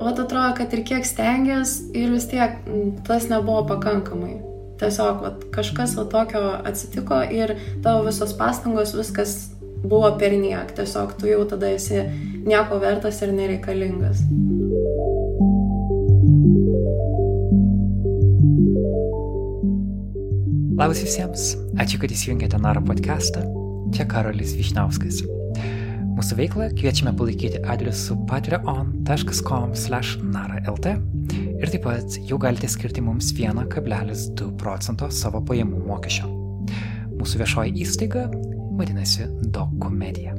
o atrodo, kad ir kiek stengias ir vis tiek tas nebuvo pakankamai. Tiesiog vat, kažkas va tokio atsitiko ir tavo visos pastangos, viskas buvo per niek. Tiesiog tu jau tada esi nieko vertas ir nereikalingas. Labas visiems, ačiū, kad įsijungėte Naro podcastą. Čia Karolis Višnauskas. Mūsų veiklą kviečiame palaikyti adresu patreon.com/nara.lt ir taip pat jau galite skirti mums 1,2 procento savo pajamų mokesčio. Mūsų viešoji įstaiga vadinasi Dokumedija.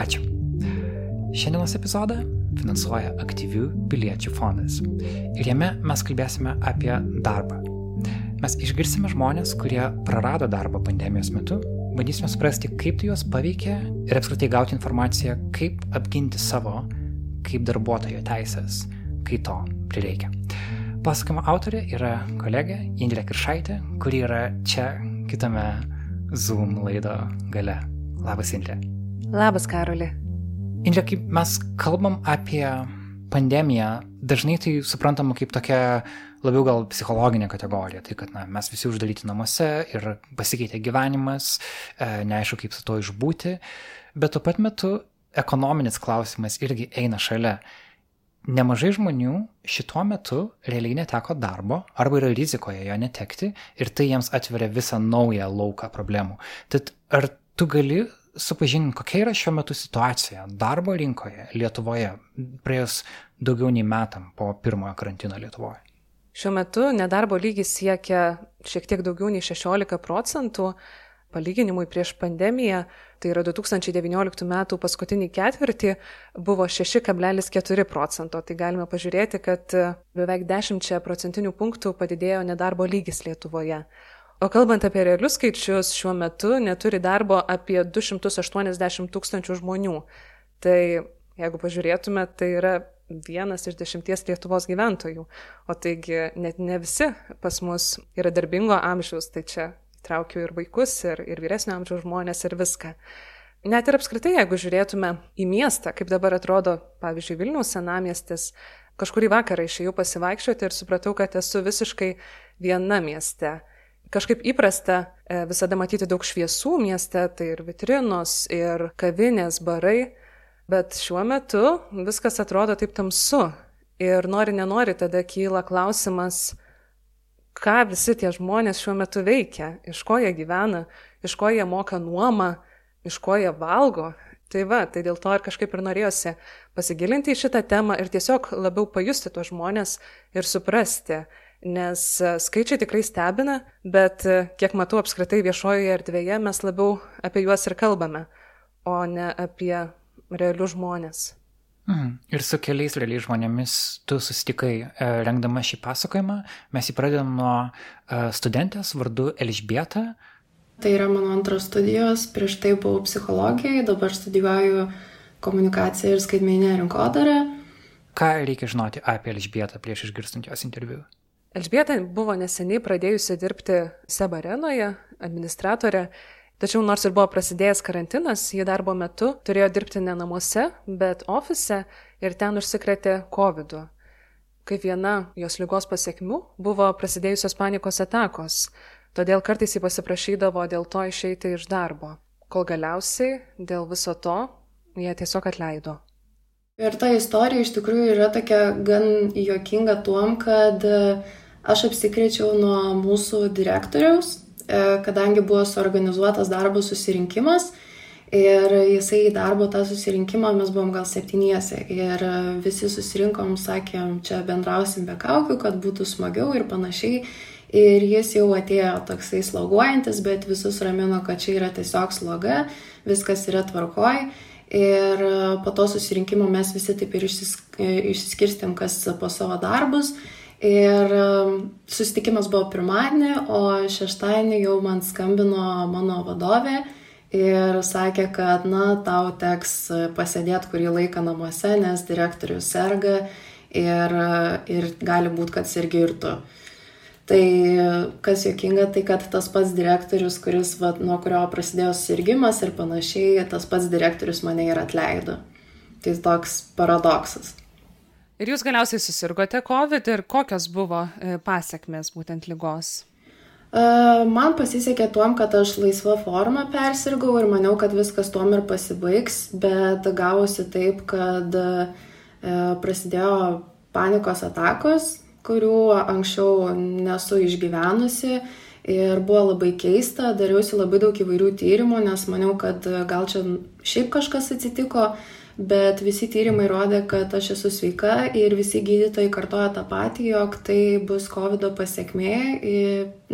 Ačiū. Šiandienos epizodą finansuoja aktyvių piliečių fondas. Ir jame mes kalbėsime apie darbą Mes išgirsime žmonės, kurie prarado darbą pandemijos metu, bandysime suprasti, kaip tai juos paveikė ir apskritai gauti informaciją, kaip apginti savo kaip darbuotojo teisės, kai to prireikia. Pasakojimo autorė yra kolegė Indrė Kiršaitė, kuri yra čia kitame Zoom laido gale. Labas, Indrė. Labas, Karoli. Indrė, kaip mes kalbam apie pandemiją, dažnai tai suprantama kaip tokia labiau gal psichologinė kategorija, tai kad na, mes visi uždaryti namuose ir pasikeitė gyvenimas, e, neaišku kaip su to išbūti, bet tuo pat metu ekonominis klausimas irgi eina šalia. Nemažai žmonių šituo metu realiai neteko darbo arba yra rizikoje jo netekti ir tai jiems atveria visą naują lauką problemų. Tad ar tu gali supažinti, kokia yra šiuo metu situacija darbo rinkoje Lietuvoje praėjus daugiau nei metam po pirmojo karantino Lietuvoje? Šiuo metu nedarbo lygis siekia šiek tiek daugiau nei 16 procentų. Palyginimui prieš pandemiją, tai yra 2019 metų paskutinį ketvirtį, buvo 6,4 procento. Tai galime pažiūrėti, kad beveik 10 procentinių punktų padidėjo nedarbo lygis Lietuvoje. O kalbant apie realius skaičius, šiuo metu neturi darbo apie 280 tūkstančių žmonių. Tai jeigu pažiūrėtume, tai yra vienas iš dešimties Lietuvos gyventojų. O taigi net ne visi pas mus yra darbingo amžiaus, tai čia traukiu ir vaikus, ir, ir vyresnio amžiaus žmonės, ir viską. Net ir apskritai, jeigu žiūrėtume į miestą, kaip dabar atrodo, pavyzdžiui, Vilniaus senamiestis, kažkurį vakarą išėjau pasivaikščioti ir supratau, kad esu visiškai viena mieste. Kažkaip įprasta e, visada matyti daug šviesų mieste, tai ir vitrinos, ir kavinės, barai, Bet šiuo metu viskas atrodo taip tamsu. Ir nori, nenori, tada kyla klausimas, ką visi tie žmonės šiuo metu veikia, iš ko jie gyvena, iš ko jie moka nuomą, iš ko jie valgo. Tai va, tai dėl to ir kažkaip ir norėjosi pasigilinti į šitą temą ir tiesiog labiau pajusti tuos žmonės ir suprasti, nes skaičiai tikrai stebina, bet kiek matau apskritai viešojoje erdvėje, mes labiau apie juos ir kalbame, o ne apie realius žmonės. Mhm. Ir su keliais realiais žmonėmis tu susitikai e, rengdama šį pasakojimą. Mes jį pradedam nuo e, studentės vardu Elžbieta. Tai yra mano antros studijos, prieš tai buvau psichologijai, dabar studijuoju komunikaciją ir skaitmeninę rinkodarą. Ką reikia žinoti apie Elžbietą prieš išgirstant jos interviu? Elžbieta buvo neseniai pradėjusi dirbti Sebarenoje, administratorė Tačiau nors ir buvo prasidėjęs karantinas, ji darbo metu turėjo dirbti ne namuose, bet ofise ir ten užsikrėtė COVID. -u. Kaip viena jos lygos pasiekmių buvo prasidėjusios panikos atakos, todėl kartais jį pasiprašydavo dėl to išeiti iš darbo, kol galiausiai dėl viso to jie tiesiog atleido. Ir ta istorija iš tikrųjų yra tokia gan juokinga tuom, kad aš apsikrėčiau nuo mūsų direktoriaus, E, kadangi buvo suorganizuotas darbo susirinkimas ir jisai į darbo tą susirinkimą mes buvom gal septyniese ir visi susirinkom, sakėm, čia bendrausim be kaukių, kad būtų smagiau ir panašiai. Ir jis jau atėjo toksai sloguojantis, bet visus ramino, kad čia yra tiesiog sloga, viskas yra tvarkoj. Ir po to susirinkimo mes visi taip ir išsiskirstėm, kas po savo darbus. Ir susitikimas buvo pirmadienį, o šeštadienį jau man skambino mano vadovė ir sakė, kad, na, tau teks pasėdėti kurį laiką namuose, nes direktorius serga ir, ir gali būti, kad sergi ir tu. Tai kas jokinga, tai kad tas pats direktorius, kuris, va, nuo kurio prasidėjo sirgimas ir panašiai, tas pats direktorius mane ir atleido. Tai toks paradoksas. Ir jūs galiausiai susirgote COVID ir kokios buvo e, pasiekmes būtent lygos? E, man pasisekė tuom, kad aš laisva forma persirgau ir maniau, kad viskas tuom ir pasibaigs, bet gavosi taip, kad e, prasidėjo panikos atakos, kurių anksčiau nesu išgyvenusi ir buvo labai keista, dariausi labai daug įvairių tyrimų, nes maniau, kad gal čia šiaip kažkas atsitiko, bet visi tyrimai rodė, kad aš esu sveika ir visi gydytojai kartoja tą patį, jog tai bus COVID pasiekmė,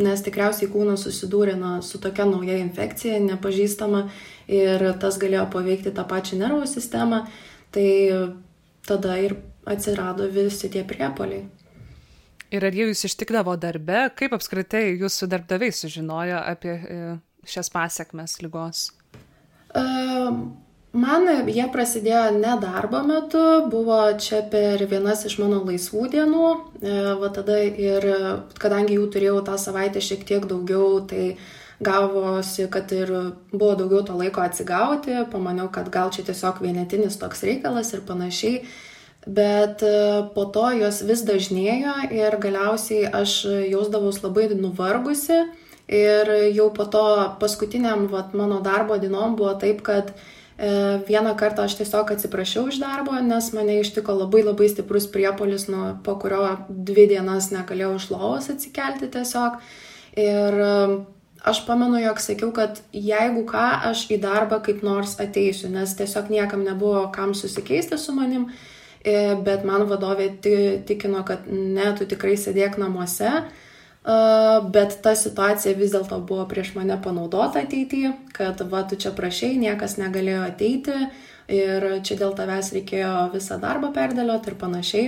nes tikriausiai kūnas susidūrė na, su tokia nauja infekcija, nepažįstama ir tas galėjo paveikti tą pačią nervų sistemą, tai tada ir atsirado visi tie priepoliai. Ir ar jie jūs ištikdavo darbe, kaip apskritai jūsų darbdaviai sužinojo apie e, šias pasiekmes lygos? Um, Man jie prasidėjo ne darbo metu, buvo čia per vienas iš mano laisvų dienų, e, va tada ir kadangi jų turėjau tą savaitę šiek tiek daugiau, tai gavosi, kad ir buvo daugiau to laiko atsigauti, pamaniau, kad gal čia tiesiog vienetinis toks reikalas ir panašiai, bet e, po to jos vis dažnėjo ir galiausiai aš jausdavaus labai nuvargusi. Ir jau po to paskutiniam vat, mano darbo dienom buvo taip, kad vieną kartą aš tiesiog atsiprašiau iš darbo, nes mane ištiko labai labai stiprus priepolis, nu, po kurio dvi dienas negalėjau iš lovos atsikelti tiesiog. Ir e, aš pamenu, jog sakiau, kad jeigu ką, aš į darbą kaip nors ateisiu, nes tiesiog niekam nebuvo kam susikeisti su manim, e, bet man vadovė tikino, kad ne, tu tikrai sėdėk namuose bet ta situacija vis dėlto buvo prieš mane panaudota ateityje, kad va, tu čia prašiai, niekas negalėjo ateiti ir čia dėl tavęs reikėjo visą darbą perdėlioti ir panašiai.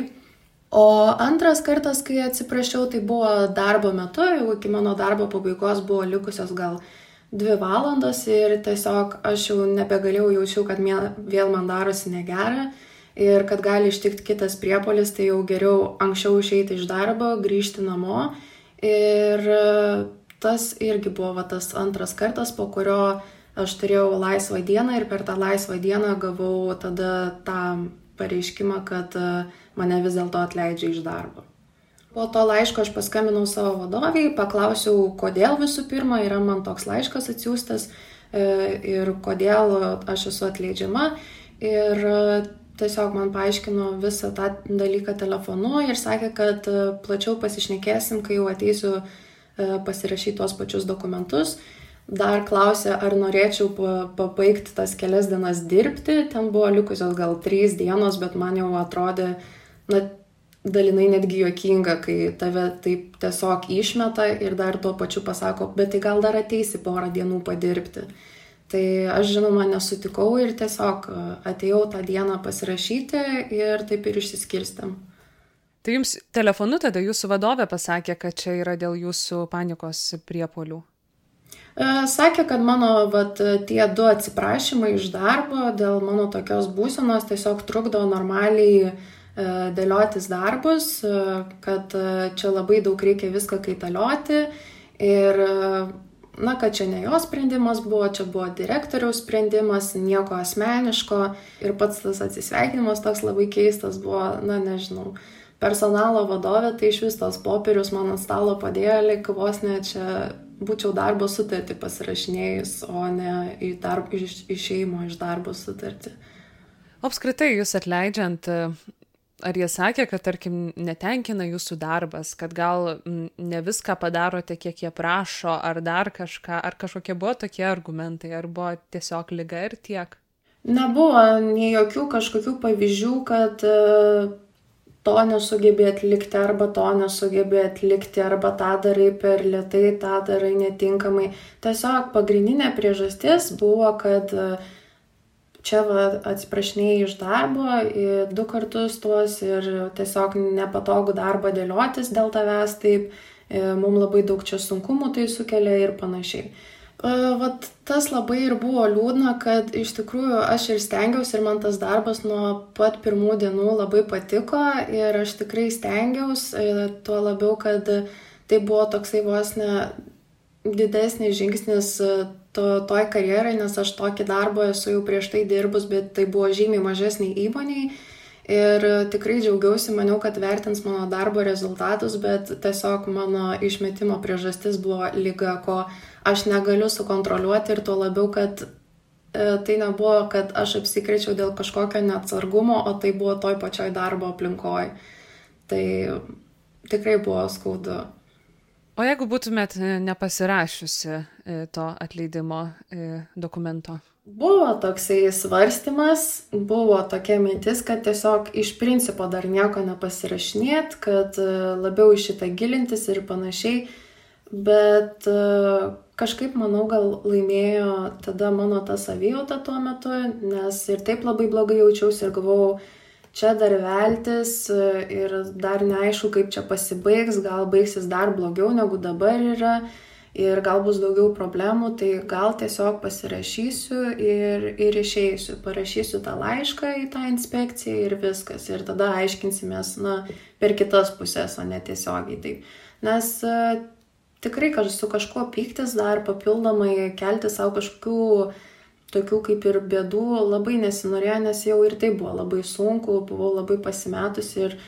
O antras kartas, kai atsiprašiau, tai buvo darbo metu, jau iki mano darbo pabaigos buvo likusios gal dvi valandos ir tiesiog aš jau nebegalėjau, jaučiau, kad vėl man darosi negera ir kad gali ištikti kitas priepolis, tai jau geriau anksčiau išeiti iš darbo, grįžti namo Ir e, tas irgi buvo va, tas antras kartas, po kurio aš turėjau laisvą dieną ir per tą laisvą dieną gavau tada tą pareiškimą, kad e, mane vis dėlto atleidžia iš darbo. Po to laiško aš paskambinau savo vadoviai, paklausiau, kodėl visų pirma yra man toks laiškas atsiųstas e, ir kodėl aš esu atleidžiama. Ir tiesiog man paaiškino visą tą dalyką telefonu ir sakė, kad e, plačiau pasišnekėsim, kai jau ateisiu e, pasirašyti tuos pačius dokumentus. Dar klausė, ar norėčiau pabaigti tas kelias dienas dirbti. Ten buvo likusios gal trys dienos, bet man jau atrodė, na, dalinai netgi juokinga, kai tave taip tiesiog išmeta ir dar tuo pačiu pasako, bet tai gal dar ateisi porą dienų padirbti. Tai aš žinoma nesutikau ir tiesiog e, atėjau tą dieną pasirašyti ir taip ir išsiskirstėm. Tai jums telefonu tada jūsų vadovė pasakė, kad čia yra dėl jūsų panikos priepolių? E, sakė, kad mano vat, tie du atsiprašymai iš darbo dėl mano tokios būsenos tiesiog trukdo normaliai e, dėliotis darbus, kad čia labai daug reikia viską kaitalioti ir na, kad čia ne jos sprendimas buvo, čia buvo direktoriaus sprendimas, nieko asmeniško ir pats tas atsisveikinimas toks labai keistas buvo, na, nežinau. Personalo vadovė tai iš vis tos popierius man ant stalo padėjo, lik vos ne čia būčiau darbo sutartį pasirašinėjus, o ne į darb, iš, išeimo iš darbo sutartį. Apskritai, jūs atleidžiant ar jie sakė, kad, tarkim, netenkina jūsų darbas, kad gal ne viską padarote, kiek jie prašo, ar dar kažką, ar kažkokie buvo tokie argumentai, ar buvo tiesiog lyga ir tiek? Nebuvo nei jokių kažkokių pavyzdžių, kad e, to nesugebė atlikti arba to nesugebė atlikti arba tą darai per lietai, tą darai netinkamai. Tiesiog pagrindinė priežastis buvo, kad uh, čia va atsiprašinėjai iš darbo du kartus tuos ir tiesiog nepatogu darbą dėliotis dėl tavęs taip, mums labai daug čia sunkumų tai sukelia ir panašiai. Vat tas labai ir buvo liūdna, kad iš tikrųjų aš ir stengiausi ir man tas darbas nuo pat pirmų dienų labai patiko ir aš tikrai stengiausi, tuo labiau, kad tai buvo toksai vos ne didesnis žingsnis to, toj karjerai, nes aš tokį darbą esu jau prieš tai dirbus, bet tai buvo žymiai mažesniai įmoniai. Ir tikrai džiaugiausi, maniau, kad vertins mano darbo rezultatus, bet tiesiog mano išmetimo priežastis buvo lyga, ko aš negaliu sukontroliuoti ir tuo labiau, kad e, tai nebuvo, kad aš apsikrečiau dėl kažkokio neatsargumo, o tai buvo toj pačioj darbo aplinkoje. Tai tikrai buvo skaudu. O jeigu būtumėt nepasirašiusi e, to atleidimo e, dokumento? Buvo toksai svarstymas, buvo tokia mintis, kad tiesiog iš principo dar nieko nepasirašinėt, kad e, labiau į šitą gilintis ir panašiai, bet e, kažkaip, manau, gal laimėjo tada mano ta savijauta tuo metu, nes ir taip labai blogai jaučiausi ir galvojau, čia dar veltis e, ir dar neaišku, kaip čia pasibaigs, gal baigsis dar blogiau negu dabar yra ir gal bus daugiau problemų, tai gal tiesiog pasirašysiu ir, ir išeisiu, parašysiu tą laišką į tą inspekciją ir viskas. Ir tada aiškinsimės, na, per kitas pusės, o ne tiesiogiai. Taip. Nes uh, tikrai su kažkuo pyktis dar papildomai kelti savo kažkokių tokių kaip ir bėdų labai nesinorėjo, nes jau ir tai buvo labai sunku, buvau labai pasimetusi ir,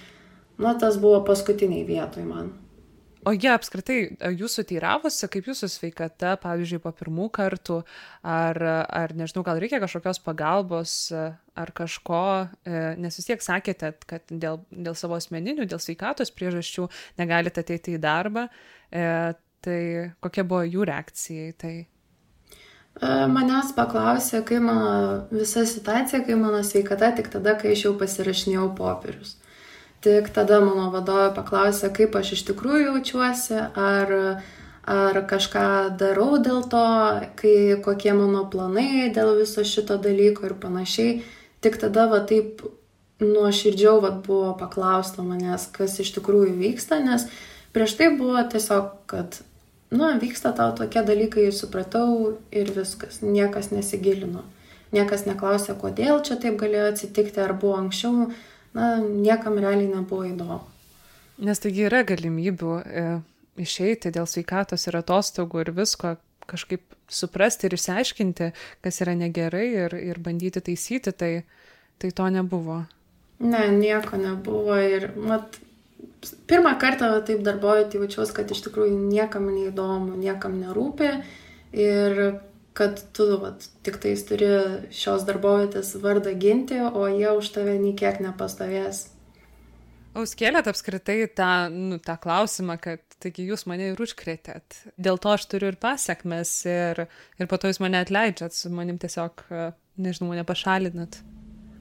na, tas buvo paskutiniai vietoj man. O jie apskritai jūsų teiravosi, kaip jūsų sveikata, pavyzdžiui, po pirmų kartų, ar, ar nežinau, gal reikia kažkokios pagalbos ar kažko, e, nes vis tiek sakėte, kad dėl, dėl savo asmeninių, dėl sveikatos priežasčių negalite ateiti į darbą, e, tai kokia buvo jų reakcija į tai? E, manęs paklausė, kai mano visa situacija, kai mano sveikata, tik tada, kai aš jau pasirašinėjau popierius. Tik tada mano vadovė paklausė, kaip aš iš tikrųjų jaučiuosi, ar, ar kažką darau dėl to, kai, kokie mano planai dėl viso šito dalyko ir panašiai. Tik tada va taip nuoširdžiau va, buvo paklausta manęs, kas iš tikrųjų vyksta, nes prieš tai buvo tiesiog, kad, nu, vyksta tau tokie dalykai, supratau ir viskas, niekas nesigilino. Niekas neklausė, kodėl čia taip galėjo atsitikti, ar buvo anksčiau na, niekam realiai nebuvo įdomu. Nes taigi yra galimybių e, išeiti dėl sveikatos ir atostogų ir visko, kažkaip suprasti ir išsiaiškinti, kas yra negerai ir, ir bandyti taisyti, tai, tai to nebuvo. Ne, nieko nebuvo ir, mat, pirmą kartą taip darboju, jaučiausi, kad iš tikrųjų niekam neįdomu, niekam nerūpi ir kad tu vat, tik tais turi šios darbovietės vardą ginti, o jie už tave nei kiek nepastovės. O jūs kėlėt apskritai tą, nu, tą klausimą, kad taigi jūs mane ir užkrėtėt. Dėl to aš turiu ir pasiekmes ir, ir po to jūs mane atleidžiat, su manim tiesiog, nežinau, mane pašalinat.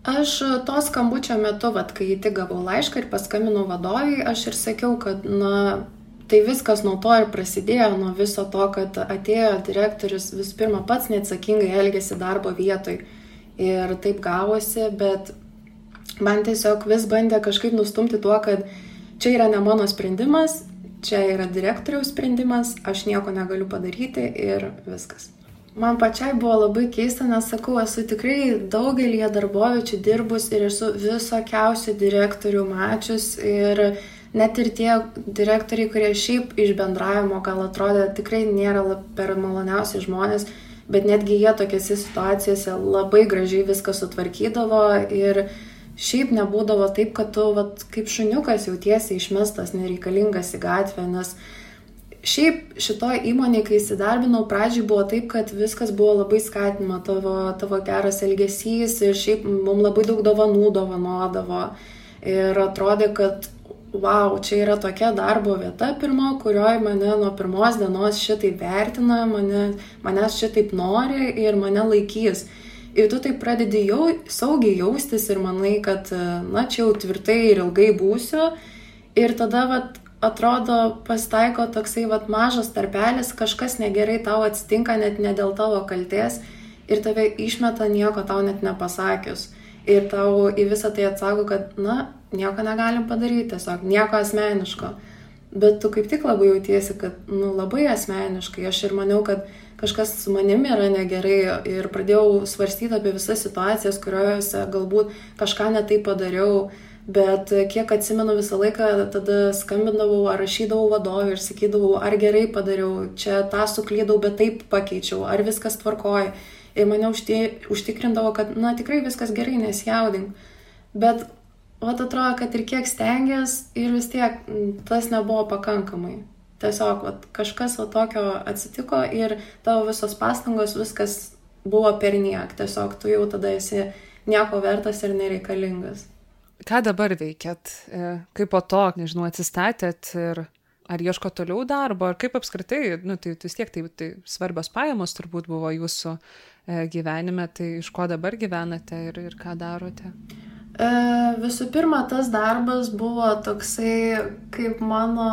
Aš to skambučio metu, vat, kai tik gavau laišką ir paskambinau vadovai, aš ir sakiau, kad, na, tai viskas nuo to ir prasidėjo, nuo viso to, kad atėjo direktorius visų pirma pats neatsakingai elgėsi darbo vietoj. Ir taip gavosi, bet man tiesiog vis bandė kažkaip nustumti tuo, kad čia yra ne mano sprendimas, čia yra direktoriaus sprendimas, aš nieko negaliu padaryti ir viskas. Man pačiai buvo labai keista, nes sakau, esu tikrai daugelį darboviečių dirbus ir esu visokiausių direktorių mačius ir net ir tie direktoriai, kurie šiaip iš bendravimo gal atrodė tikrai nėra per maloniausi žmonės, bet netgi jie tokiose situacijose labai gražiai viską sutvarkydavo ir šiaip nebūdavo taip, kad tu vat, kaip šuniukas jautiesi išmestas, nereikalingas į gatvę, nes Šiaip šitoje įmonėje, kai įsidarbinau, pradžiai buvo taip, kad viskas buvo labai skatinama, tavo, tavo geras elgesys ir šiaip mums labai daug dovanų dovanodavo. Ir atrodė, kad wow, čia yra tokia darbo vieta pirma, kurioje mane nuo pirmos dienos šitai vertina, mane, manęs šitaip nori ir mane laikys. Ir tu taip pradedi jau saugiai jaustis ir manai, kad, na, čia jau tvirtai ir ilgai būsiu. Ir tada, vat, atrodo, pasitaiko toksai, vat, mažas tarpelis, kažkas negerai tau atsitinka net ne dėl tavo kalties ir tave išmeta nieko tau net nepasakius. Ir tau į visą tai atsako, kad, na, nieko negalim padaryti, tiesiog nieko asmeniško. Bet tu kaip tik labai jautiesi, kad, nu, labai asmeniškai. Aš ir maniau, kad kažkas su manimi yra negerai ir pradėjau svarstyti apie visas situacijas, kuriuose galbūt kažką netai padariau. Bet kiek atsimenu visą laiką, tada skambindavau ar rašydavau vadovui ir sakydavau, ar gerai padariau, čia tą suklydau, bet taip pakeičiau, ar viskas tvarkoja. Ir mane užtikrindavo, kad, na, tikrai viskas gerai, nesjaudink. Bet o atrodo, kad ir kiek stengias ir vis tiek tas nebuvo pakankamai. Tiesiog vat, kažkas va tokio atsitiko ir tavo visos pastangos, viskas buvo per niek. Tiesiog tu jau tada esi nieko vertas ir nereikalingas. Ką dabar veikėt? E, kaip po to, nežinau, atsistatėt ir ar ieško toliau darbo, ar kaip apskritai, nu, tai vis tiek tai, tai svarbios pajamos turbūt buvo jūsų e, gyvenime, tai iš ko dabar gyvenate ir, ir ką darote? E, visų pirma, tas darbas buvo toksai kaip mano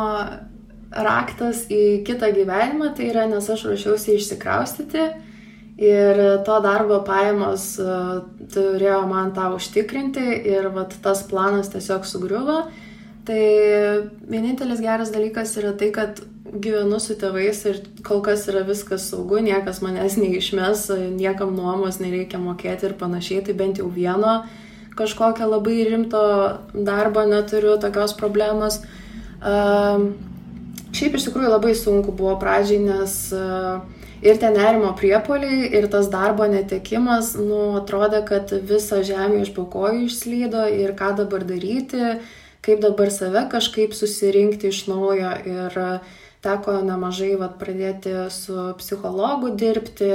raktas į kitą gyvenimą, tai yra, nes aš ruošiausi išsikraustyti ir to darbo pajamos uh, turėjo man tą užtikrinti ir vat, tas planas tiesiog sugriuvo. Tai vienintelis geras dalykas yra tai, kad gyvenu su tėvais ir kol kas yra viskas saugu, niekas manęs neišmes, niekam nuomos nereikia mokėti ir panašiai, tai bent jau vieno kažkokio labai rimto darbo neturiu, tokios problemos. Uh, Šiaip iš tikrųjų labai sunku buvo pradžiai, nes e, ir tie nerimo priepoliai, ir tas darbo netekimas, nu, atrodė, kad visa žemė iš pokojų išslydo ir ką dabar daryti, kaip dabar save kažkaip susirinkti iš naujo. Ir teko nemažai vat, pradėti su psichologu dirbti,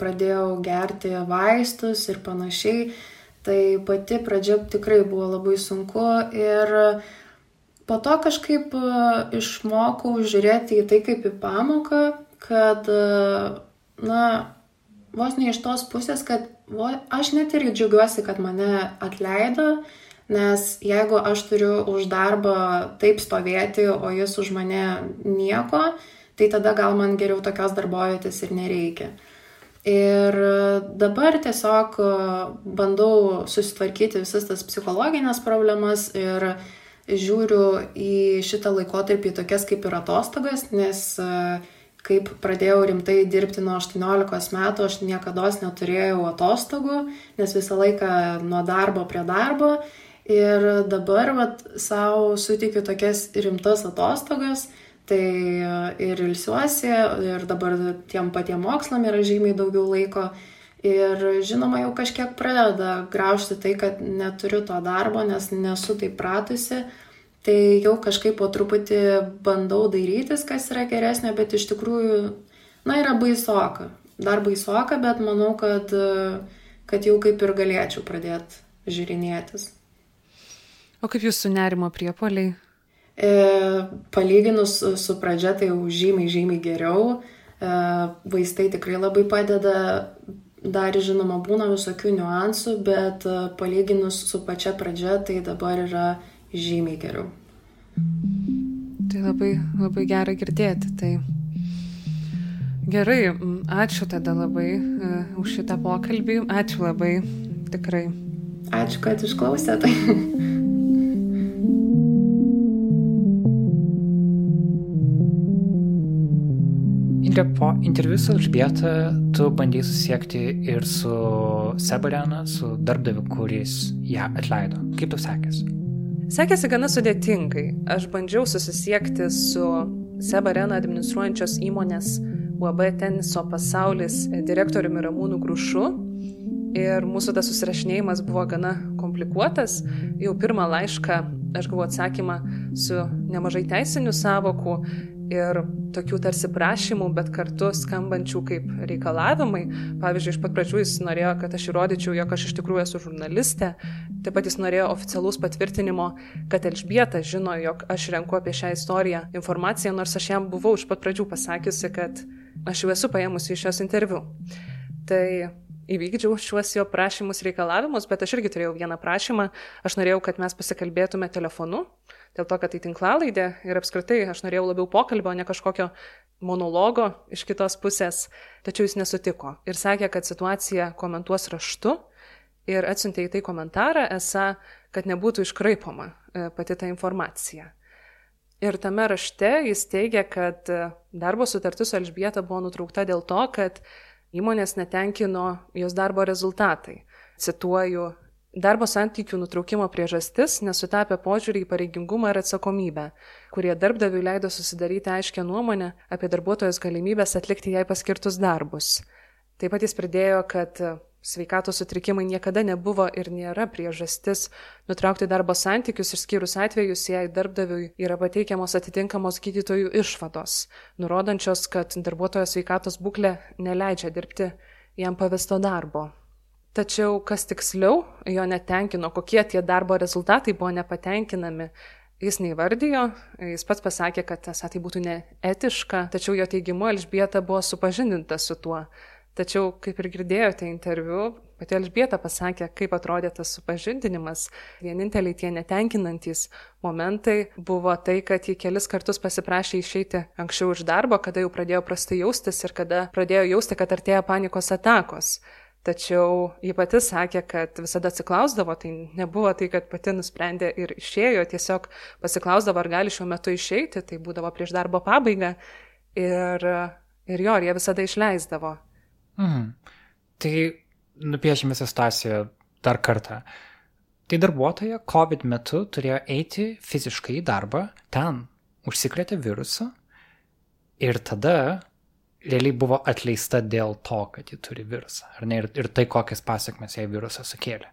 pradėjau gerti vaistus ir panašiai. Tai pati pradžia tikrai buvo labai sunku ir po to kažkaip e, išmokau žiūrėti į tai kaip į pamoką, kad, e, na, vos ne iš tos pusės, kad vo, aš net irgi džiaugiuosi, kad mane atleido, nes jeigu aš turiu už darbą taip stovėti, o jis už mane nieko, tai tada gal man geriau tokios darbovietės ir nereikia. Ir dabar tiesiog bandau susitvarkyti visas tas psichologinės problemas ir uh, žiūriu į šitą laikotarpį tokias kaip ir atostogas, nes e, kaip pradėjau rimtai dirbti nuo 18 metų, aš niekada neturėjau atostogų, nes visą laiką nuo darbo prie darbo. Ir dabar vat, savo sutikiu tokias rimtas atostogas, tai e, ir ilsiuosi, ir dabar tiem patiem mokslam yra žymiai daugiau laiko. Ir žinoma, jau kažkiek pradeda graužti tai, kad neturiu to darbo, nes nesu taip pratusi. Tai jau kažkaip po truputį bandau dairytis, kas yra geresnė, bet iš tikrųjų, na, yra baisoka. Dar baisoka, bet manau, kad, kad jau kaip ir galėčiau pradėti žiūrinėtis. O kaip jūsų nerimo priepoliai? E, palyginus su, pradžia, tai jau žymiai, žymiai geriau. E, vaistai tikrai labai padeda, Dar žinoma būna visokių niuansų, bet e, palyginus su pačia pradžia, tai dabar yra žymiai geriau. Tai labai, labai gera girdėti. Tai gerai, ačiū tada labai uh, už šitą pokalbį. Ačiū labai, tikrai. Ačiū, kad išklausėte. Indrė, po interviu su Elžbieta tu bandai susiekti ir su Sebarena, su darbdaviu, kuris ją atleido. Kaip tau sekėsi? Sekėsi gana sudėtingai. Aš bandžiau susisiekti su Sebarena administruojančios įmonės UAB teniso pasaulis direktoriumi Ramūnu Grušu. Ir mūsų tas susirašinėjimas buvo gana komplikuotas. Jau pirmą laišką aš gavau atsakymą su nemažai teisinių savokų ir tokių tarsi prašymų, bet kartu skambančių kaip reikalavimai. Pavyzdžiui, iš pat pradžių jis norėjo, kad aš įrodyčiau, jog aš iš tikrųjų esu žurnalistė. Taip pat jis norėjo oficialaus patvirtinimo, kad Elžbieta žino, jog aš renku apie šią istoriją informaciją, nors aš jam buvau iš pat pradžių pasakiusi, kad aš jau esu paėmusi iš šios interviu. Tai įvykdžiau šiuos jo prašymus reikalavimus, bet aš irgi turėjau vieną prašymą. Aš norėjau, kad mes pasikalbėtume telefonu dėl to, kad tai tinklalaidė ir apskritai aš norėjau labiau pokalbio, ne kažkokio monologo iš kitos pusės, tačiau jis nesutiko ir sakė, kad situaciją komentuos raštu ir atsiuntė į tai komentarą, esą, kad nebūtų iškraipoma e, pati ta informacija. Ir tame rašte jis teigia, kad e, darbo sutartis su Elžbieta buvo nutraukta dėl to, kad įmonės netenkino jos darbo rezultatai. Cituoju, Darbo santykių nutraukimo priežastis nesutapę požiūrį į pareigingumą ir atsakomybę, kurie darbdaviui leido susidaryti aiškę nuomonę apie darbuotojos galimybės atlikti jai paskirtus darbus. Taip pat jis pridėjo, kad sveikatos sutrikimai niekada nebuvo ir nėra priežastis nutraukti darbo santykius, išskyrus atvejus, jei darbdaviui yra pateikiamos atitinkamos gydytojų išvados, nurodančios, kad darbuotojo sveikatos būklė neleidžia dirbti jam pavesto darbo. Tačiau kas tiksliau, jo netenkino, kokie tie darbo rezultatai buvo nepatenkinami, jis neįvardijo, jis pats pasakė, kad esą tai būtų neetiška, tačiau jo teigimu Elžbieta buvo supažindinta su tuo. Tačiau, kaip ir girdėjote interviu, pati Elžbieta pasakė, kaip atrodė tas supažindinimas. Vieninteliai tie netenkinantis momentai buvo tai, kad jį kelis kartus pasiprašė išeiti anksčiau iš darbo, kada jau pradėjo prastai jaustis ir kada pradėjo jausti, kad artėja panikos atakos. Tačiau ji pati sakė, kad visada atsiklausdavo, tai nebuvo tai, kad pati nusprendė ir išėjo, tiesiog pasiklausdavo, ar gali šiuo metu išeiti, tai būdavo prieš darbo pabaigą ir, ir jo, ir jie visada išleisdavo. Mhm. Tai nupiešime situaciją dar kartą. Tai darbuotoja COVID metu turėjo eiti fiziškai į darbą, ten užsikrėtė virusą ir tada realiai buvo atleista dėl to, kad ji turi virusą. Ar ne? Ir, ir tai kokias pasiekmes jai virusas sukėlė.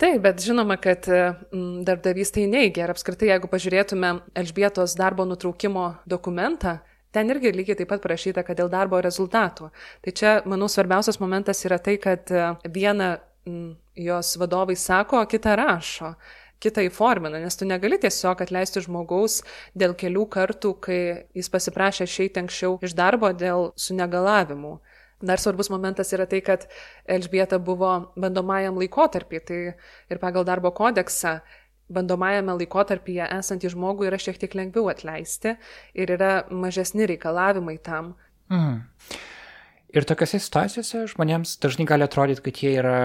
Taip, bet žinoma, kad mm, darbdavys tai neigia. Ir apskritai, jeigu pažiūrėtume Elžbietos darbo nutraukimo dokumentą, Ten irgi lygiai taip pat parašyta, kad dėl darbo rezultatų. Tai čia, manau, svarbiausias momentas yra tai, kad e, vieną m, jos vadovai sako, o kitą rašo kitą įformina, nes tu negali tiesiog atleisti žmogaus dėl kelių kartų, kai jis pasiprašė išeiti anksčiau iš darbo dėl sunegalavimų. Dar svarbus momentas yra tai, kad Elžbieta buvo bandomajam laikotarpį, tai ir pagal darbo kodeksą bandomajame laikotarpyje esantį žmogų yra šiek tiek lengviau atleisti ir yra mažesni reikalavimai tam. Mm. Ir tokiose situacijose žmonėms dažnai gali atrodyti, kad jie yra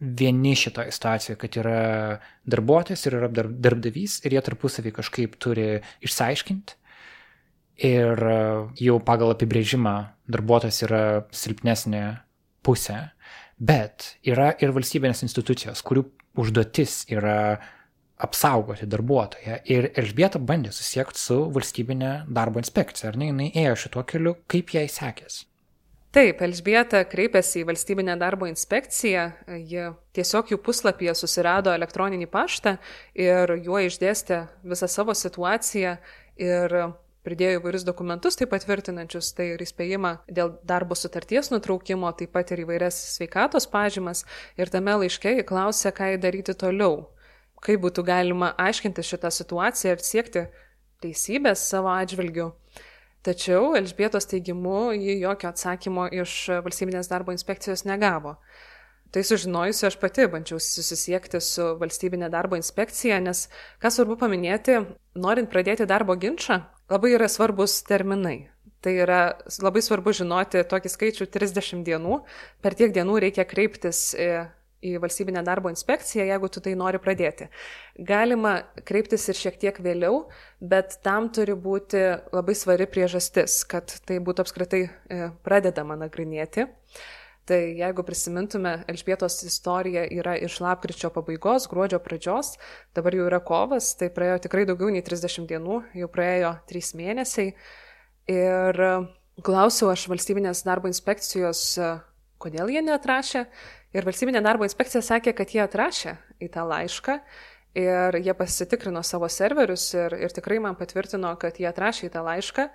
vieni šitoje situacijoje, kad yra darbuotojas ir yra darbdavys ir jie tarpusavį kažkaip turi išsiaiškinti. Ir e, jau pagal apibrėžimą darbuotojas yra silpnesnė pusė, bet yra ir valstybinės institucijos, kurių užduotis yra apsaugoti darbuotoją. Ir Elžbieta bandė susiekti su valstybinė darbo inspekcija. Ar ne, jinai ėjo šituo keliu, kaip jai sekėsi? Taip, Elžbieta kreipėsi į valstybinę darbo inspekciją, ji tiesiog jų puslapyje susirado elektroninį paštą ir juo išdėstė visą savo situaciją ir pridėjo įvairius dokumentus, taip patvirtinančius, tai ir įspėjimą dėl darbo sutarties nutraukimo, taip pat ir įvairias sveikatos pažymas. Ir tame laiške jį klausė, ką jį daryti toliau kaip būtų galima aiškinti šitą situaciją ir siekti teisybės savo atžvilgiu. Tačiau Elžbietos teigimu, ji jokio atsakymo iš valstybinės darbo inspekcijos negavo. Tai sužinojusi, aš pati bandžiau susisiekti su valstybinė darbo inspekcija, nes, ką svarbu paminėti, norint pradėti darbo ginčą, labai yra svarbus terminai. Tai yra labai svarbu žinoti tokį skaičių 30 dienų. Per tiek dienų reikia kreiptis į valstybinę darbo inspekciją, jeigu tu tai nori pradėti. Galima kreiptis ir šiek tiek vėliau, bet tam turi būti labai svari priežastis, kad tai būtų apskritai e, pradedama nagrinėti. Tai jeigu prisimintume, Elžbietos istorija yra iš lapkričio pabaigos, gruodžio pradžios, dabar jau yra kovas, tai praėjo tikrai daugiau nei 30 dienų, jau praėjo 3 mėnesiai. Ir klausiau aš valstybinės darbo inspekcijos, kodėl jie neatrašė Ir valstybinė darbo inspekcija sakė, kad jie atrašė į tą laišką ir jie pasitikrino savo serverius ir, ir tikrai man patvirtino, kad jie atrašė į tą laišką.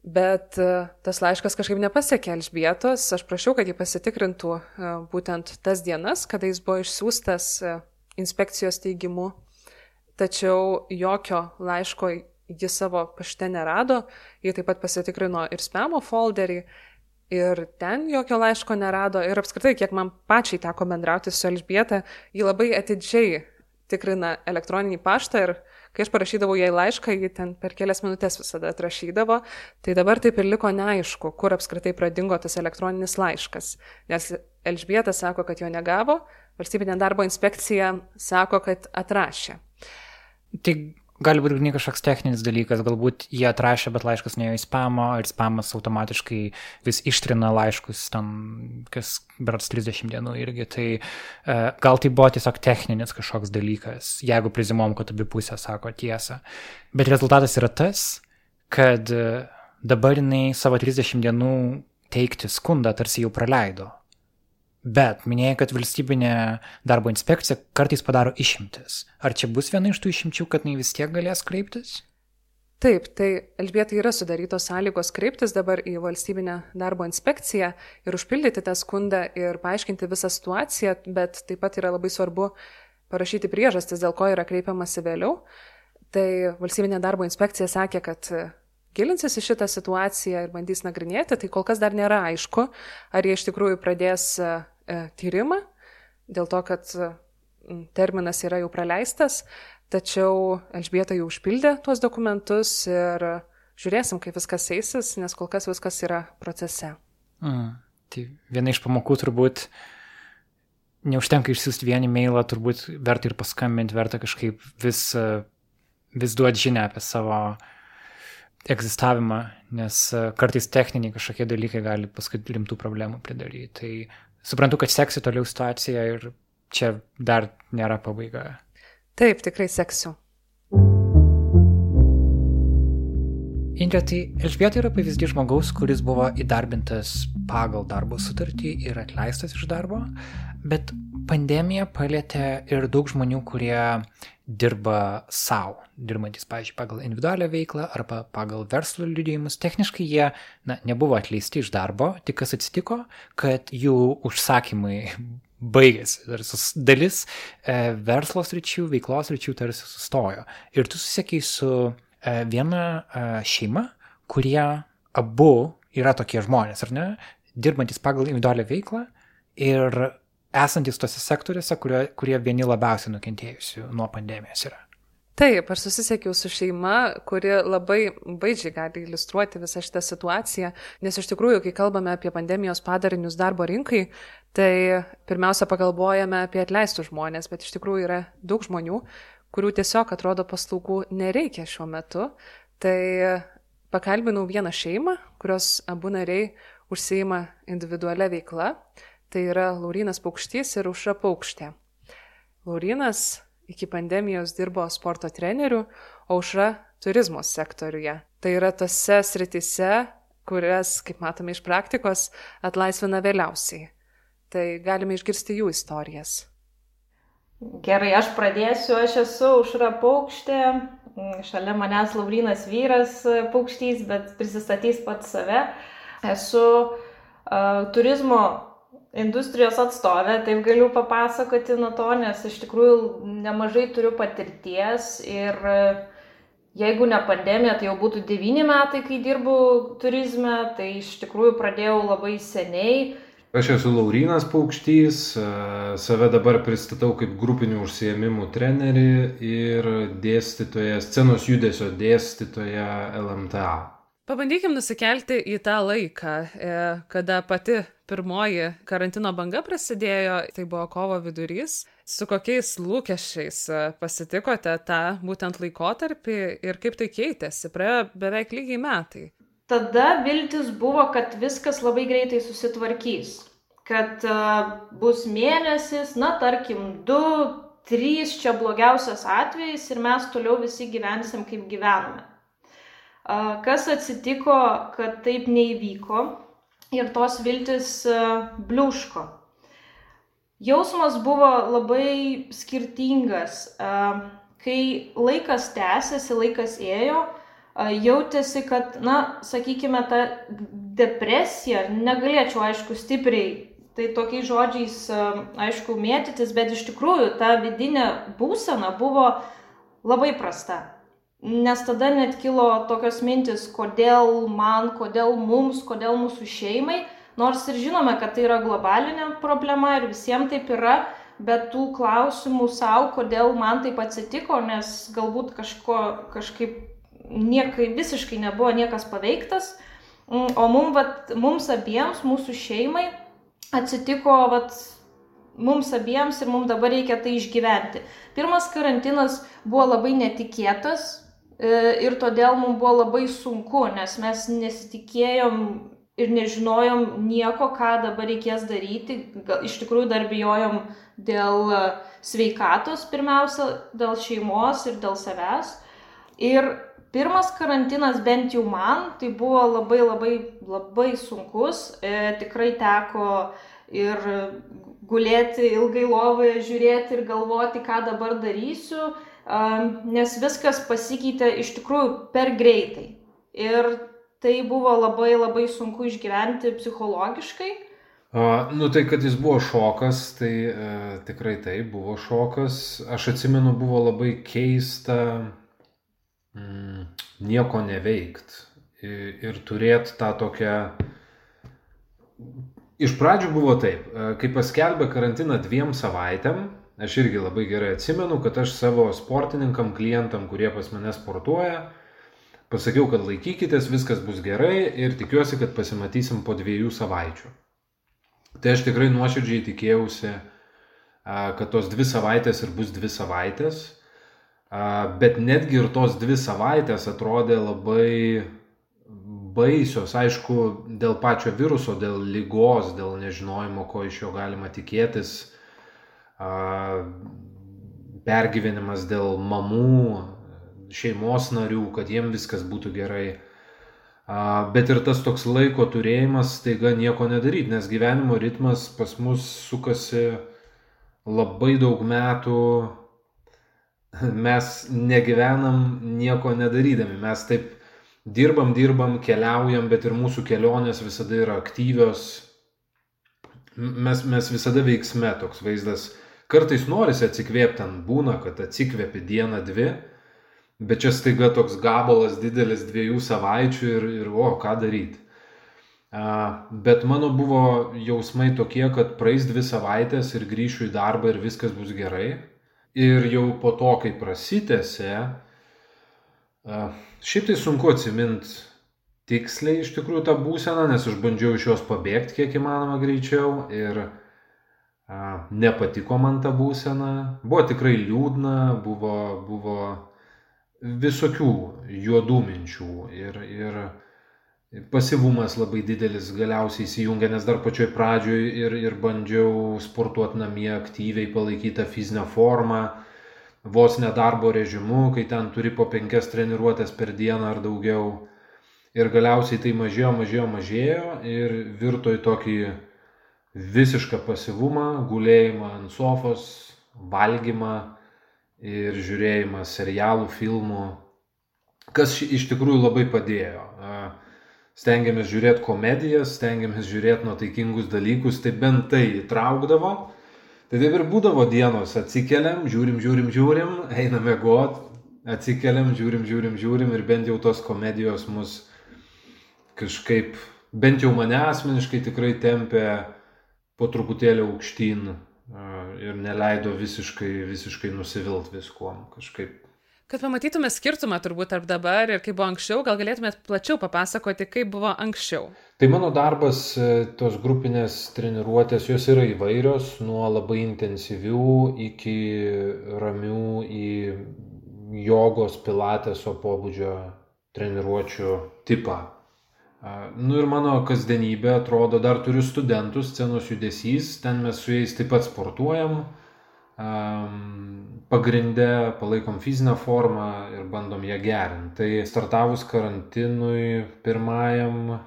Bet e, tas laiškas kažkaip nepasiekė Elžbietos. Aš prašiau, kad jį pasitikrintų e, būtent tas dienas, kada jis buvo išsiųstas e, inspekcijos teigimu. Tačiau jokio laiško ji savo pašte nerado. Jie taip pat pasitikrino ir spamo folderį Ir ten jokio laiško nerado ir apskritai, kiek man pačiai teko bendrauti su Elžbieta, ji labai atidžiai tikrina elektroninį paštą ir kai aš parašydavau jai laišką, ji ten per kelias minutės visada atrašydavo, tai dabar taip ir liko neaišku, kur apskritai pradingo tas elektroninis laiškas. Nes Elžbieta sako, kad jo negavo, valstybinė darbo inspekcija sako, kad atrašė. Tai gali būti ne kažkoks techninis dalykas, galbūt jie atrašė, bet laiškas neėjo į spamą ir spamas automatiškai vis ištrina laiškus ten, kas berats 30 dienų irgi. Tai uh, gal tai buvo tiesiog techninis kažkoks dalykas, jeigu prizimom, kad abi pusės sako tiesą. Bet rezultatas yra tas, kad uh, dabar jinai savo 30 dienų teikti skundą tarsi jau praleido. Bet minėjai, kad valstybinė darbo inspekcija kartais padaro išimtis. Ar čia bus viena iš tų išimčių, kad jinai vis tiek galės kreiptis? Taip, tai Elžbietai yra sudarytos sąlygos kreiptis dabar į valstybinę darbo inspekciją ir užpildyti tą skundą ir paaiškinti visą situaciją, bet taip pat yra labai svarbu parašyti priežastis, dėl ko yra kreipiamasi vėliau. Tai valstybinė darbo inspekcija sakė, kad gilinsis į šitą situaciją ir bandys nagrinėti, tai kol kas dar nėra aišku, ar jie iš tikrųjų pradės e, tyrimą, dėl to, kad terminas yra jau praleistas, tačiau Elžbieta jau užpildė tuos dokumentus ir žiūrėsim, kaip viskas eisis, nes kol kas viskas yra procese. Mm. Tai viena iš pamokų turbūt neužtenka išsiųsti vienį mailą, turbūt verta ir paskambinti, verta kažkaip vis, vis duoti žinę apie savo egzistavimą, nes e, kartais techniniai kažkokie dalykai gali paskui rimtų problemų pridaryti. Tai suprantu, kad seksi toliau situaciją ir čia dar nėra pabaiga. Taip, tikrai seksiu. Indrė, tai Elžbieta yra pavyzdys žmogaus, kuris buvo įdarbintas pagal darbo sutartį ir atleistas iš darbo, bet pandemija palėtė ir daug žmonių, kurie dirba savo, dirbantis, pavyzdžiui, pagal individualią veiklą arba pagal verslo liudėjimus. Techniškai jie na, nebuvo atleisti iš darbo, tik kas atsitiko, kad jų užsakymai baigėsi. Dalis e, verslo sričių, veiklos sričių tarsi sustojo. Ir tu susiekiai su e, viena e, šeima, kurie abu yra tokie žmonės, ar ne? Dirbantis pagal individualią veiklą ir esantis tose sektoriuose, kurie, kurie vieni labiausiai nukentėjusių nuo pandemijos yra. Taip, aš susisiekiau su šeima, kuri labai baidžiai gali iliustruoti visą šitą situaciją, nes iš tikrųjų, kai kalbame apie pandemijos padarinius darbo rinkai, tai pirmiausia pagalvojame apie atleistus žmonės, bet iš tikrųjų yra daug žmonių, kurių tiesiog atrodo paslaugų nereikia šiuo metu. Tai pakalbinau vieną šeimą, kurios abu nariai užsieima individualią veiklą Tai yra Laurinas Paukštys ir Užra Paukštė. Laurinas iki pandemijos dirbo sporto treneriu, o Užra turizmo sektoriuje. Tai yra tose sritise, kurias, kaip matome iš praktikos, atlaisvina vėliausiai. Tai galime išgirsti jų istorijas. Gerai, aš pradėsiu. Aš esu Užra Paukštė, šalia manęs Laurinas vyras Paukštys, bet prisistatys pats save. Esu uh, turizmo industrijos atstovė, taip galiu papasakoti nuo to, nes iš tikrųjų nemažai turiu patirties ir e, jeigu ne pandemija, tai jau būtų devyni metai, kai dirbu turizme, tai iš tikrųjų pradėjau labai seniai. Aš esu Laurinas Paukštys, e, save dabar pristatau kaip grupinių užsiemimų trenerį ir dėstytoją, scenos judesio dėstytoją LMTA. Pabandykim nusikelti į tą laiką, e, kada pati pirmoji karantino banga prasidėjo, tai buvo kovo vidurys. Su kokiais lūkesčiais e, pasitikote tą būtent laikotarpį ir kaip tai keitėsi? Praėjo beveik lygiai metai. Tada viltis buvo, kad viskas labai greitai susitvarkys. Kad uh, bus mėnesis, na tarkim, du, trys čia blogiausias atvejis ir mes toliau visi gyvensim kaip gyvename. Kas atsitiko, kad taip neįvyko ir tos viltis bliuško. Jausmas buvo labai skirtingas. Kai laikas tęsiasi, laikas ėjo, jautėsi, kad, na, sakykime, ta depresija, negalėčiau, aišku, stipriai, tai tokiais žodžiais, aišku, mėtytis, bet iš tikrųjų ta vidinė būsena buvo labai prasta. Nes tada net kilo tokios mintis, kodėl man, kodėl mums, kodėl mūsų šeimai, nors ir žinome, kad tai yra globalinė problema ir visiems taip yra, bet tų klausimų savo, kodėl man taip atsitiko, nes galbūt kažko, kažkaip niekai visiškai nebuvo niekas paveiktas, mm, o mum, vat, mums abiems, mūsų šeimai atsitiko vat, mums abiems ir mums dabar reikia tai išgyventi. Pirmas karantinas buvo labai netikėtas, ir todėl mums buvo labai sunku, nes mes nesitikėjom ir nežinojom nieko, ką dabar reikės daryti. Gal, iš tikrųjų dar bijojom dėl sveikatos pirmiausia, dėl šeimos ir dėl savęs. Ir pirmas karantinas bent jau man, tai buvo labai labai labai sunkus. E, tikrai teko ir gulėti ilgai lovoje, žiūrėti ir galvoti, ką dabar darysiu, nes viskas pasikeitė iš tikrųjų per greitai. Ir tai buvo labai labai sunku išgyventi psichologiškai. A, nu tai, kad jis buvo šokas, tai e, tikrai tai buvo šokas. Aš atsimenu, buvo labai keista mm, nieko neveikt ir, ir turėti tą tokią Iš pradžių buvo taip, e, kai paskelbė karantiną dviem savaitėm, aš irgi labai gerai atsimenu, kad aš savo sportininkam, klientam, kurie pas mane sportuoja, pasakiau, kad laikykitės, viskas bus gerai ir tikiuosi, kad pasimatysim po dviejų savaičių. Tai aš tikrai nuoširdžiai tikėjausi, kad tos dvi savaitės ir bus dvi savaitės, bet netgi ir tos dvi savaitės atrodė labai baisios, aišku, dėl pačio viruso, dėl lygos, dėl nežinojimo, ko iš jo galima tikėtis, pergyvenimas dėl mamų, šeimos narių, kad jiem viskas būtų gerai. Bet ir tas toks laiko turėjimas staiga nieko nedaryti, nes gyvenimo ritmas pas mus sukasi labai daug metų, mes negyvenam nieko nedarydami, mes taip dirbam, dirbam, keliaujam, bet ir mūsų kelionės visada yra aktyvios. Mes, mes visada veiksme toks vaizdas. Kartais norisi atsikvėpti, ten būna, kad atsikvėpi dieną, dvi, bet čia staiga toks gabalas didelis dviejų savaičių ir, ir o, ką daryti. Bet mano buvo jausmai tokie, kad praeis dvi savaitės ir grįšiu į darbą ir viskas bus gerai. Ir jau po to, kai prasitėse, Šiaip tai sunku atsiminti tiksliai iš tikrųjų tą būseną, nes aš bandžiau iš jos pabėgti kiek įmanoma greičiau ir nepatiko man ta būsena. Buvo tikrai liūdna, buvo, buvo visokių juodų minčių ir, ir pasivumas labai didelis galiausiai įsijungė, nes dar pačioj pradžioj ir, ir bandžiau sportuoti namie aktyviai, palaikyti fizinę formą vos nedarbo režimu, kai ten turi po penkias treniruotės per dieną ar daugiau. Ir galiausiai tai mažėjo, mažėjo, mažėjo ir virto į tokį visišką pasivumą, gulėjimą ant sofos, valgymą ir žiūrėjimą serialų, filmų, kas iš tikrųjų labai padėjo. Stengiamės žiūrėti komedijas, stengiamės žiūrėti nuotaikingus dalykus, tai bent tai įtraukdavo Tai taip ir būdavo dienos, atsikeliam, žiūrim, žiūrim, žiūrim, einame got, atsikeliam, žiūrim, žiūrim, žiūrim ir bent jau tos komedijos mus kažkaip, bent jau mane asmeniškai tikrai tempė po truputėlį aukštyn ir neleido visiškai, visiškai nusivilt viskuom kažkaip. Kad pamatytume skirtumą turbūt tarp dabar ir kaip buvo anksčiau, gal galėtumėt plačiau papasakoti, kaip buvo anksčiau. Tai mano darbas, e, tos grupinės treniruotės, jos yra įvairios, nuo labai intensyvių iki ramių į jogos pilateso pobūdžio treniruočių tipą. Nu ir mano kasdienybė atrodo, dar turiu studentus, scenos judesys, ten mes su jais taip pat sportuojam, pagrindę palaikom fizinę formą ir bandom ją gerinti. Tai startavus karantinui pirmajam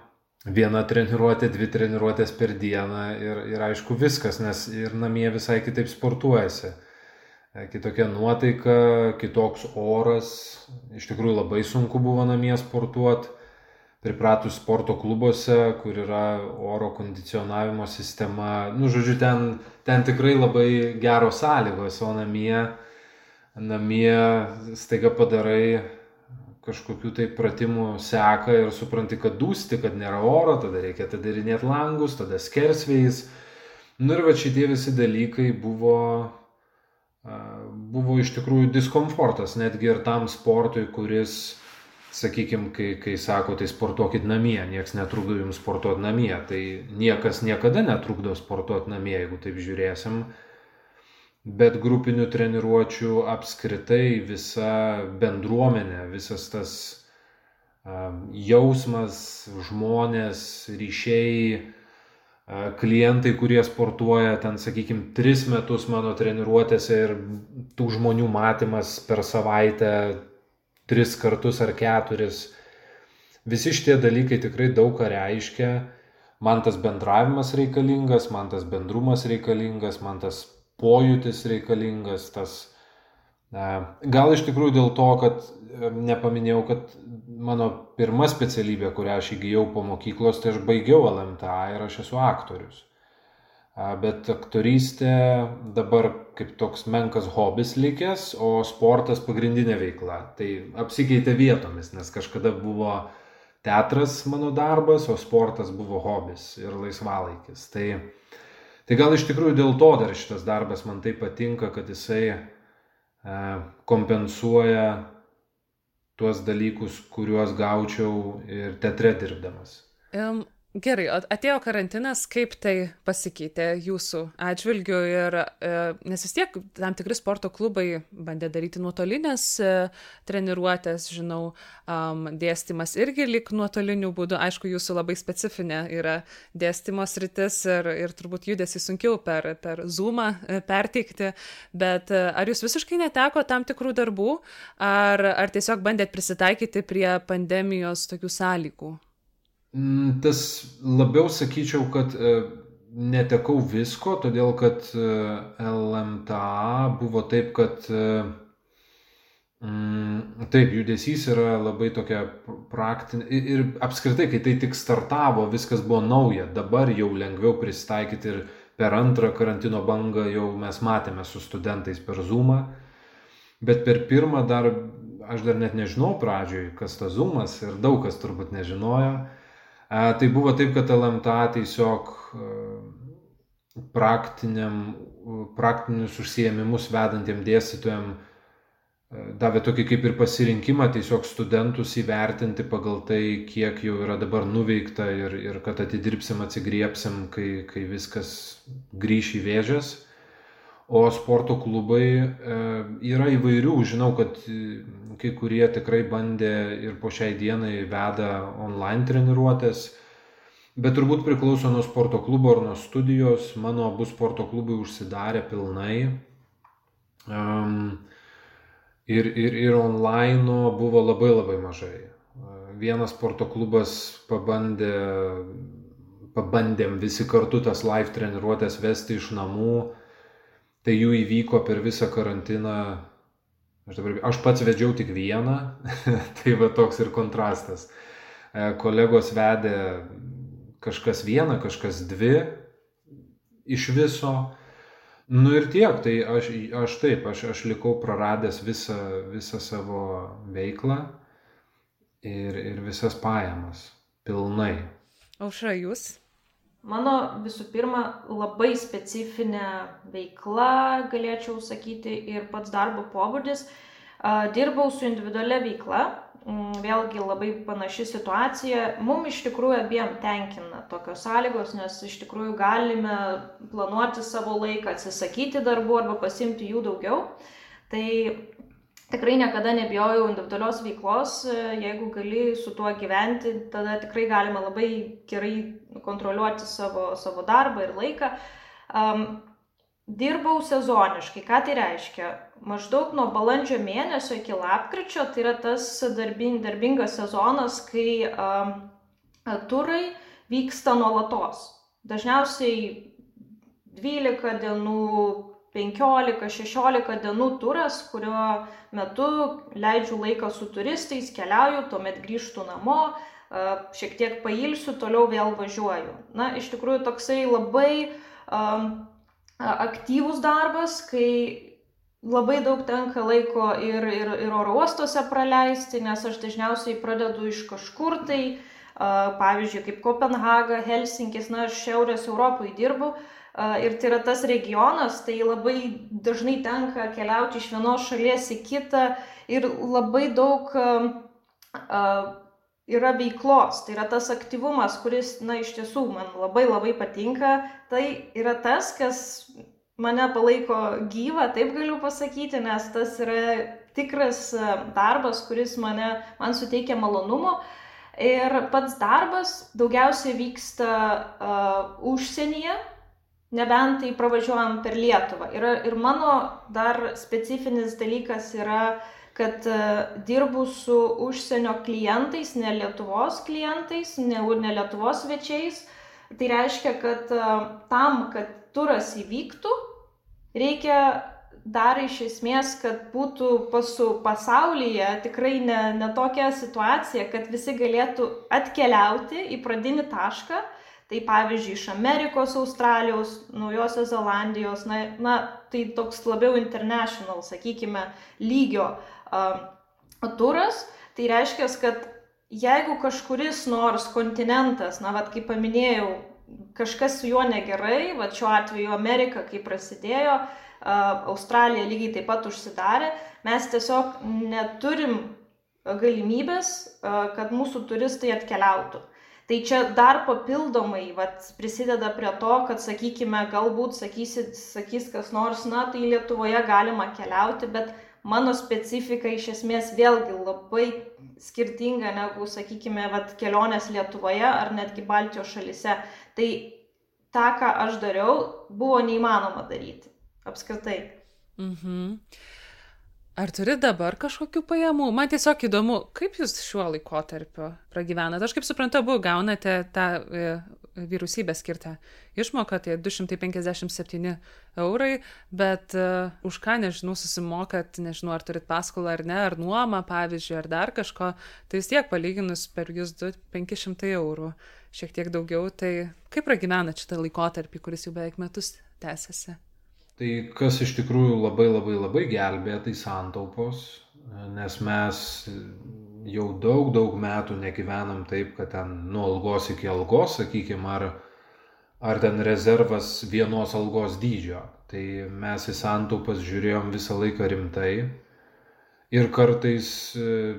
viena treniruotė, dvi treniruotės per dieną ir, ir aišku viskas, nes ir namie visai kitaip sportuojasi. E, kitokia nuotaika, kitoks oras, iš tikrųjų labai sunku buvo namie sportuoti, pripratus sporto klubuose, kur yra oro kondicionavimo sistema, nu žodžiu, ten, ten tikrai labai geros sąlygos, o namie, namie staiga padarai kažkokių tai pratimų seka ir supranti, kad dūsti, kad nėra oro, tada reikia atidarinėti langus, tada skersvėjais. Nu ir va šitie visi dalykai buvo, buvo iš tikrųjų diskomfortas, netgi ir tam sportui, kuris, sakykime, kai, kai sako, tai sportuokit namie, niekas netrukdo jums sportuoti namie, tai niekas niekada netrukdo sportuoti namie, jeigu taip žiūrėsim. Bet grupinių treniruočių apskritai visa bendruomenė, visas tas jausmas, žmonės, ryšiai, klientai, kurie sportuoja ten, sakykime, tris metus mano treniruotėse ir tų žmonių matymas per savaitę tris kartus ar keturis. Visi šitie dalykai tikrai daug ką reiškia. man tas bendravimas reikalingas, man tas bendrumas reikalingas, man tas pojūtis reikalingas, tas Gal iš tikrųjų dėl to, kad nepaminėjau, kad mano pirma specialybė, kurią aš įgyjau po mokyklos, tai aš baigiau LMTA ir aš esu aktorius. Bet aktorystė dabar kaip toks menkas hobis likęs, o sportas pagrindinė veikla. Tai apsikeitė vietomis, nes kažkada buvo teatras mano darbas, o sportas buvo hobis ir laisvalaikis. Tai, tai gal iš tikrųjų dėl to dar šitas darbas man taip patinka, kad jisai E, kompensuoja tuos dalykus, kuriuos gaučiau ir teatre dirbdamas. Um, Gerai, atėjo karantinas, kaip tai pasikeitė jūsų atžvilgiu ir, e, nes vis tiek tam tikri sporto klubai bandė daryti nuotolinės e, treniruotės, žinau, dėstymas irgi lik nuotoliniu būdu, aišku, jūsų labai specifinė yra dėstymo sritis ir, ir turbūt judesi sunkiau per, per Zoomą e, perteikti, bet ar jūs visiškai neteko tam tikrų darbų, ar, ar tiesiog bandėt prisitaikyti prie pandemijos tokių sąlygų? Mm, tas labiau sakyčiau, kad e, netekau visko, todėl kad e, LMTA buvo taip, kad e, mm, taip, judesys yra labai tokia praktinė ir apskritai, kai tai tik startavo, viskas buvo nauja, dabar jau lengviau pristaikyti ir per antrą karantino bangą jau mes matėme su studentais per Zoomą, bet per pirmą dar, aš dar net nežinau pradžioj, kas tas Zoomas ir daug kas turbūt nežinojo Tai buvo taip, kad LMTA tiesiog praktiniam, praktinius užsiemimus vedantiem dėstytojam davė tokį kaip ir pasirinkimą tiesiog studentus įvertinti pagal tai, kiek jau yra dabar nuveikta ir, ir kad atidirbsim, atsigriepsim, kai, kai viskas grįš į vėžės. O sporto klubai e, yra įvairių, žinau, kad e, kai kurie tikrai bandė ir po šiai dienai veda online treniruotės, bet turbūt priklauso nuo sporto klubo ar nuo studijos. Mano abu sporto klubai užsidarė pilnai. Um, ir, ir, ir online buvo labai labai mažai. Vienas sporto klubas pabandė, pabandėm visi kartu tas live treniruotės vesti iš namų tai jų įvyko per visą karantiną. Aš, dabar, aš pats vedžiau tik vieną, tai va toks ir kontrastas. E, kolegos vedė kažkas vieną, kažkas dvi iš viso. Nu ir tiek, tai aš, aš taip, aš, aš likau praradęs visą, visą savo veiklą ir, ir visas pajamas pilnai. Aušra, jūs? Mano visų pirma labai specifinė veikla, galėčiau sakyti, ir pats darbo pobūdis. Dirbau su individualia veikla, mm, vėlgi labai panaši situacija. Mums iš tikrųjų abiem tenkina tokios sąlygos, nes iš tikrųjų galime planuoti savo laiką, atsisakyti darbų arba pasimti jų daugiau. Tai tikrai niekada nebijojau individualios veiklos, jeigu gali su tuo gyventi, tada tikrai galima labai gerai kontroliuoti savo, savo darbą ir laiką. Um, dirbau sezoniškai, ką tai reiškia? Maždaug nuo balandžio mėnesio iki lapkričio, tai yra tas darbin, darbingas sezonas, kai um, turai vyksta nuolatos. Dažniausiai 12 dienų, 15-16 dienų turas, kurio metu leidžiu laiką su turistais, keliauju, tuomet grįžtu namo, šiek tiek pailsiu, toliau vėl važiuoju. Na, iš tikrųjų toksai labai um, aktyvus darbas, kai labai daug tenka laiko ir, ir, ir oro uostuose praleisti, nes aš dažniausiai pradedu iš kažkur tai, uh, pavyzdžiui, kaip Kopenhaga, Helsinkis, na, aš Šiaurės Europoje dirbu, uh, Ir tai yra tas regionas, tai labai dažnai tenka keliauti iš vienos šalies į kitą ir labai daug yra veiklos, tai yra tas aktyvumas, kuris, na, iš tiesų man labai labai patinka, tai yra tas, kas mane palaiko gyvą, taip galiu pasakyti, nes tas yra tikras darbas, kuris mane, man suteikia malonumo. Ir pats darbas daugiausiai vyksta uh, užsienyje, nebent tai pravažiuojam per Lietuvą. Ir, ir mano dar specifinis dalykas yra, kad uh, dirbu su užsienio klientais, ne Lietuvos klientais, ne, ne Lietuvos svečiais. Tai reiškia, kad tam, kad turas įvyktų, reikia dar iš esmės, kad būtų pasų pasaulyje tikrai ne, ne tokia situacija, kad visi galėtų atkeliauti į pradinį tašką. Tai pavyzdžiui, iš Amerikos, Australijos, Naujosios Zelandijos, na, na tai toks labiau international, sakykime, lygio uh, turas. Tai reiškia, kad jeigu kažkuris nors kontinentas, na, vad kaip paminėjau, kažkas su juo negerai, va šiuo atveju Amerika, kai prasidėjo, Australija lygiai taip pat užsidarė, mes tiesiog neturim galimybės, kad mūsų turistai atkeliautų. Tai čia dar papildomai vat, prisideda prie to, kad, sakykime, galbūt sakysit, sakys kas nors, na, tai Lietuvoje galima keliauti, bet mano specifika iš esmės vėlgi labai skirtinga negu, sakykime, vat, kelionės Lietuvoje ar netgi Baltijos šalise. Tai tą, ką aš dariau, buvo neįmanoma daryti apskritai. Mhm. Ar turi dabar kažkokių pajamų? Man tiesiog įdomu, kaip jūs šiuo laikotarpiu pragyvenate. Aš kaip suprantu, abu gaunate tą e, vyriausybę skirtą išmoką, tai 257 eurai, bet uh, už ką, nežinau, susimokat, nežinau, ar turit paskolą ar ne, ar nuomą, pavyzdžiui, ar dar kažko, tai vis tiek palyginus per jūs 500 eurų, šiek tiek daugiau, tai kaip pragyvenat šitą laikotarpį, kuris jau beveik metus tęsiasi? Tai kas iš tikrųjų labai labai labai gelbėja, tai santaupos, nes mes jau daug daug metų negyvenam taip, kad ten nuo algos iki algos, sakykime, ar, ar ten rezervas vienos algos dydžio. Tai mes į santaupas žiūrėjom visą laiką rimtai ir kartais e,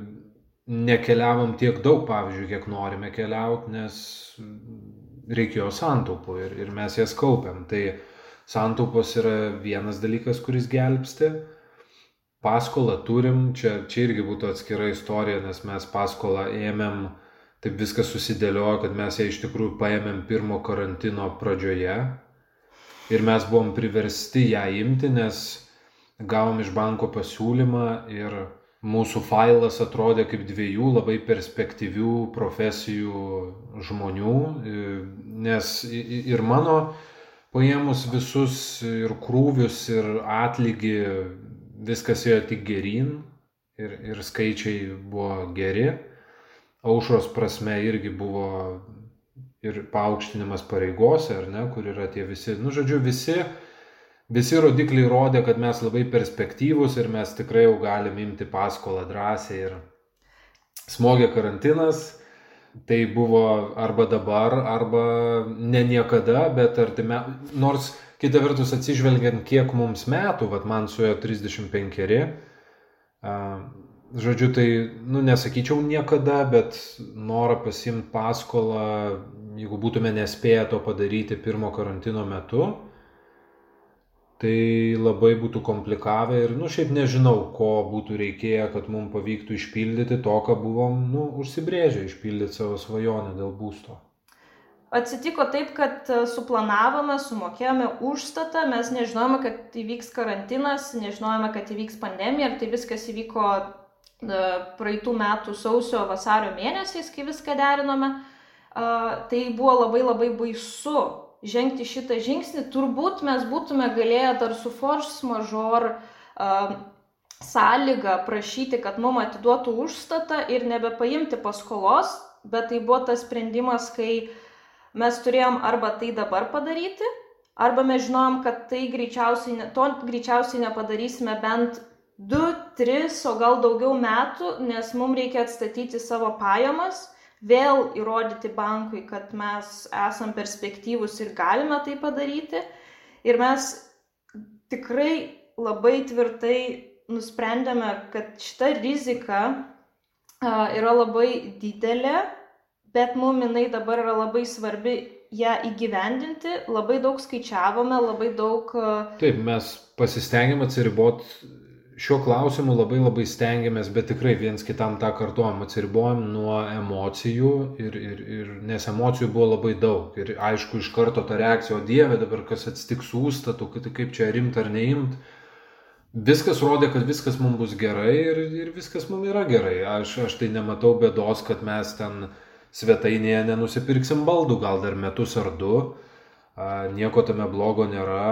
nekeliavom tiek daug, pavyzdžiui, kiek norime keliauti, nes reikėjo santaupų ir, ir mes jas kaupiam. Tai Santaupos yra vienas dalykas, kuris gelbsti. Paskolą turim, čia, čia irgi būtų atskira istorija, nes mes paskolą ėmėm, taip viskas susidėliojo, kad mes ją iš tikrųjų paėmėm pirmo karantino pradžioje. Ir mes buvom priversti ją imti, nes gavom iš banko pasiūlymą ir mūsų failas atrodė kaip dviejų labai perspektyvių profesijų žmonių, nes ir mano paėmus visus ir krūvius, ir atlygį, viskas ėjo tik gerin ir, ir skaičiai buvo geri. Aušros prasme irgi buvo ir paaukštinimas pareigose, ar ne, kur yra tie visi, nu žodžiu, visi, visi rodikliai rodė, kad mes labai perspektyvus ir mes tikrai jau galim imti paskolą drąsiai ir smogė karantinas tai buvo arba dabar, arba ne niekada, bet artime, nors kita vertus atsižvelgiant, kiek mums metų, vad man suėjo 35, žodžiu, tai, nu, nesakyčiau niekada, bet norą pasimti paskolą, jeigu būtume nespėję to padaryti pirmo karantino metu, tai labai būtų komplikavę ir, nu, šiaip nežinau, ko būtų reikėję, kad mums pavyktų išpildyti to, ką buvom, nu, užsibrėžę, išpildyti savo svajonę dėl būsto. Atsitiko taip, kad e, suplanavome, sumokėjome užstatą, mes nežinojome, kad įvyks karantinas, nežinojome, kad įvyks pandemija ir tai viskas įvyko e, praeitų metų sausio vasario mėnesiais, kai viską derinome. Tai buvo labai labai baisu žengti šitą žingsnį, turbūt mes būtume galėję dar su force major uh, sąlygą prašyti, kad mum atiduotų užstatą ir nebepaimti paskolos, bet tai buvo tas sprendimas, kai mes turėjom arba tai dabar padaryti, arba mes žinom, kad tai greičiausiai, ne, to greičiausiai nepadarysime bent 2, 3, o gal daugiau metų, nes mums reikia atstatyti savo pajamas vėl įrodyti bankui, kad mes esam perspektyvus ir galime tai padaryti. Ir mes tikrai labai tvirtai nusprendėme, kad šita rizika yra labai didelė, bet mum jinai dabar yra labai svarbi ją įgyvendinti, labai daug skaičiavome, labai daug... Taip, mes pasistengėm atsiriboti šiuo klausimu labai labai stengiamės, bet tikrai viens kitam tą kartuojam, atsiribojam nuo emocijų, ir, ir, ir, nes emocijų buvo labai daug. Ir aišku, iš karto ta reakcija, o Dieve, dabar kas atsitiks su užstatu, kaip čia rimti ar neimti. Viskas rodė, kad viskas mums bus gerai ir, ir viskas mums yra gerai. Aš, aš tai nematau bėdos, kad mes ten svetainėje nenusipirksim baldų, gal dar metus ar du. Nieko tame blogo nėra.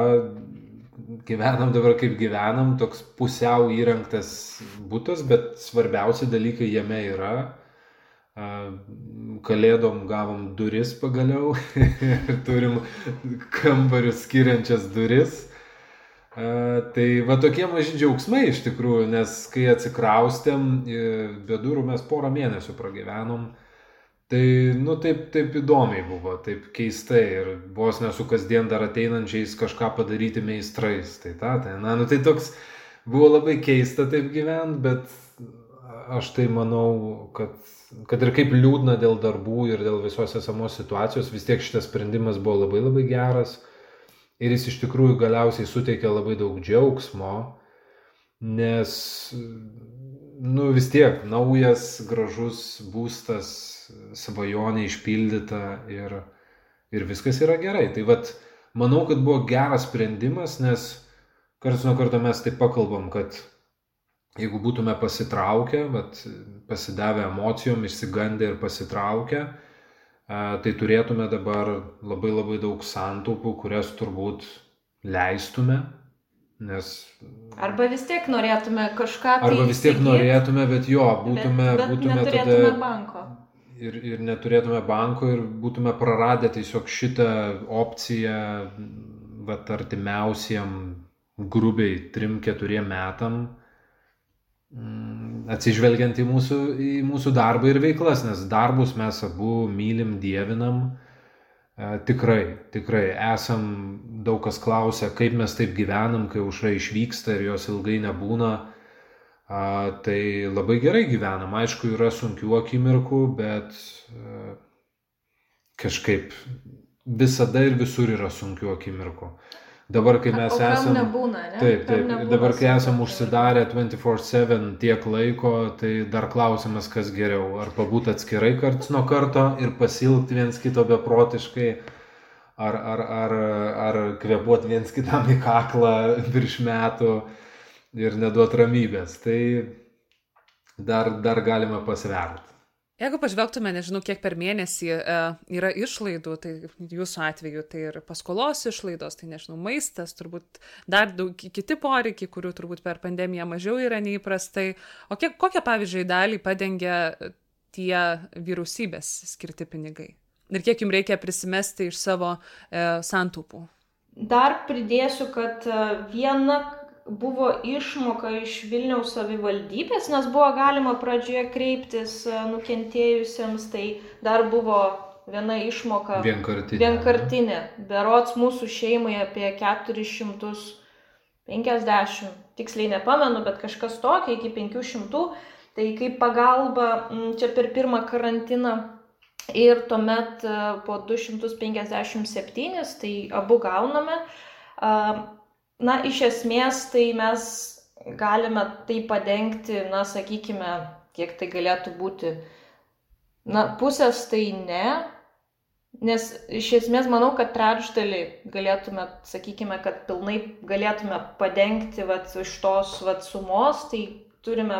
Gyvenam dabar kaip gyvenam, toks pusiau įrengtas būtas, bet svarbiausi dalykai jame yra. Kalėdom gavom duris pagaliau ir turim kambarius skiriančias duris Tai va tokie maži džiaugsmai iš tikrųjų, nes kai atsikraustėm, be durų mes porą mėnesių pragyvenom, tai, nu, taip, taip įdomiai buvo, taip keistai ir vos nesu kasdien dar ateinančiais kažką padaryti meistrais. Tai ta, tai, na, nu, tai toks buvo labai keista taip gyventi, bet aš tai manau, kad, kad ir kaip liūdna dėl darbų ir dėl visos esamos situacijos, vis tiek šitas sprendimas buvo labai labai geras ir jis iš tikrųjų galiausiai suteikia labai daug džiaugsmo, nes, nu vis tiek, naujas, gražus būstas, svajonė išpildyta ir, ir viskas yra gerai. Tai vad, manau, kad buvo geras sprendimas, nes karts nuo karto mes taip pakalbam, kad jeigu būtume pasitraukę, vat, pasidavę emocijom, išsigandę ir pasitraukę, tai turėtume dabar labai labai daug santaupų, kurias turbūt leistume, nes... Arba vis tiek norėtume kažką. Tai Arba vis tiek įsigyt, norėtume, bet jo, būtume, bet, bet būtume tada... banko. Ir, ir neturėtume banko ir būtume praradę tiesiog šitą opciją, vat artimiausiem grubiai 3-4 metam Mm, atsižvelgiant į mūsų, į mūsų darbą ir veiklas, nes darbus mes abu mylim, dievinam. E, tikrai, tikrai esam, daug kas klausia, kaip mes taip gyvenam, kai užra išvyksta ir jos ilgai nebūna. A, tai labai gerai gyvenam, aišku, yra sunkių akimirkų, bet a, e, kažkaip visada ir visur yra sunkių akimirkų. Dabar, kai mes esame... Nebūna, ne? Taip, taip. Nebūna dabar, kai esame užsidarę 24-7 tiek laiko, tai dar klausimas, kas geriau. Ar pabūti atskirai karts nuo karto ir pasilgti viens kito beprotiškai, ar, ar, ar, ar kvepuoti viens kitam į kaklą virš metų ir neduoti ramybės. Tai dar, dar galima pasverti. Jeigu pažvelgtume, nežinau, kiek per mėnesį e, yra išlaidų, tai jūsų atveju tai ir paskolos išlaidos, tai nežinau, maistas, turbūt dar daug kiti poreikiai, kurių turbūt per pandemiją mažiau yra neįprastai. O kiek, kokią, pavyzdžiui, dalį padengia tie vyriausybės skirti pinigai? Ir kiek jums reikia prisimesti iš savo e, santaupų? Dar pridėsiu, kad e, viena buvo išmoka iš Vilniaus savivaldybės, nes buvo galima pradžioje kreiptis e, nukentėjusiems, tai dar buvo viena išmoka. Vienkartinė. Vienkartinė. Berots mūsų šeimai apie 450, tiksliai nepamenu, bet kažkas tokio iki 500. Tai kaip pagalba čia per pirmą karantiną ir tuomet e, po 257, tai abu gauname na, iš esmės tai mes galime tai padengti, na, sakykime, kiek tai galėtų būti. Na, pusės tai ne, nes iš esmės manau, kad trečdalį galėtume, sakykime, kad pilnai galėtume padengti vat, iš tos vat, sumos, tai turime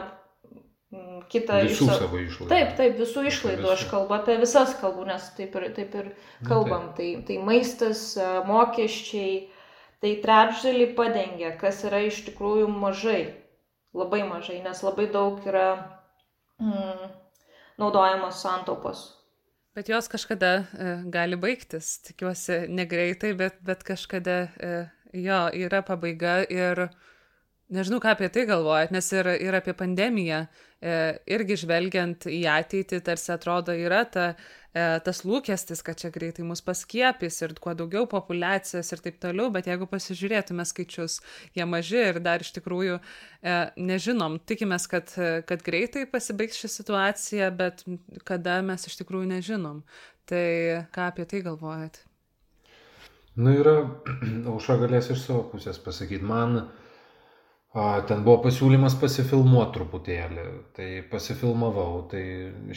mm, kitą visų iš... savo išlaidų. Taip, taip, visų išlaidų, aš kalbu apie visas kalbų, nes taip ir, taip ir kalbam. Tai, tai maistas, mokesčiai, tai trečdalį padengia, kas yra iš tikrųjų mažai, labai mažai, nes labai daug yra mm, naudojamos santaupos. Bet jos kažkada e, gali baigtis, tikiuosi negreitai, bet, bet kažkada e, jo yra pabaiga ir nežinau, ką apie tai galvojat, nes ir, ir apie pandemiją, e, irgi žvelgiant į ateitį, tarsi atrodo yra ta e, tas lūkestis, kad čia greitai mus paskiepys ir kuo daugiau populacijos ir taip toliau, bet jeigu pasižiūrėtume skaičius, jie maži ir dar iš tikrųjų e, nežinom, tikimės, kad, kad greitai pasibaigs ši situacija, bet kada mes iš tikrųjų nežinom. Tai ką apie tai galvojat? Na nu, yra, aušra galės iš savo pusės pasakyti, man Ten buvo pasiūlymas pasifilmuoti truputėlį, tai pasifilmavau, tai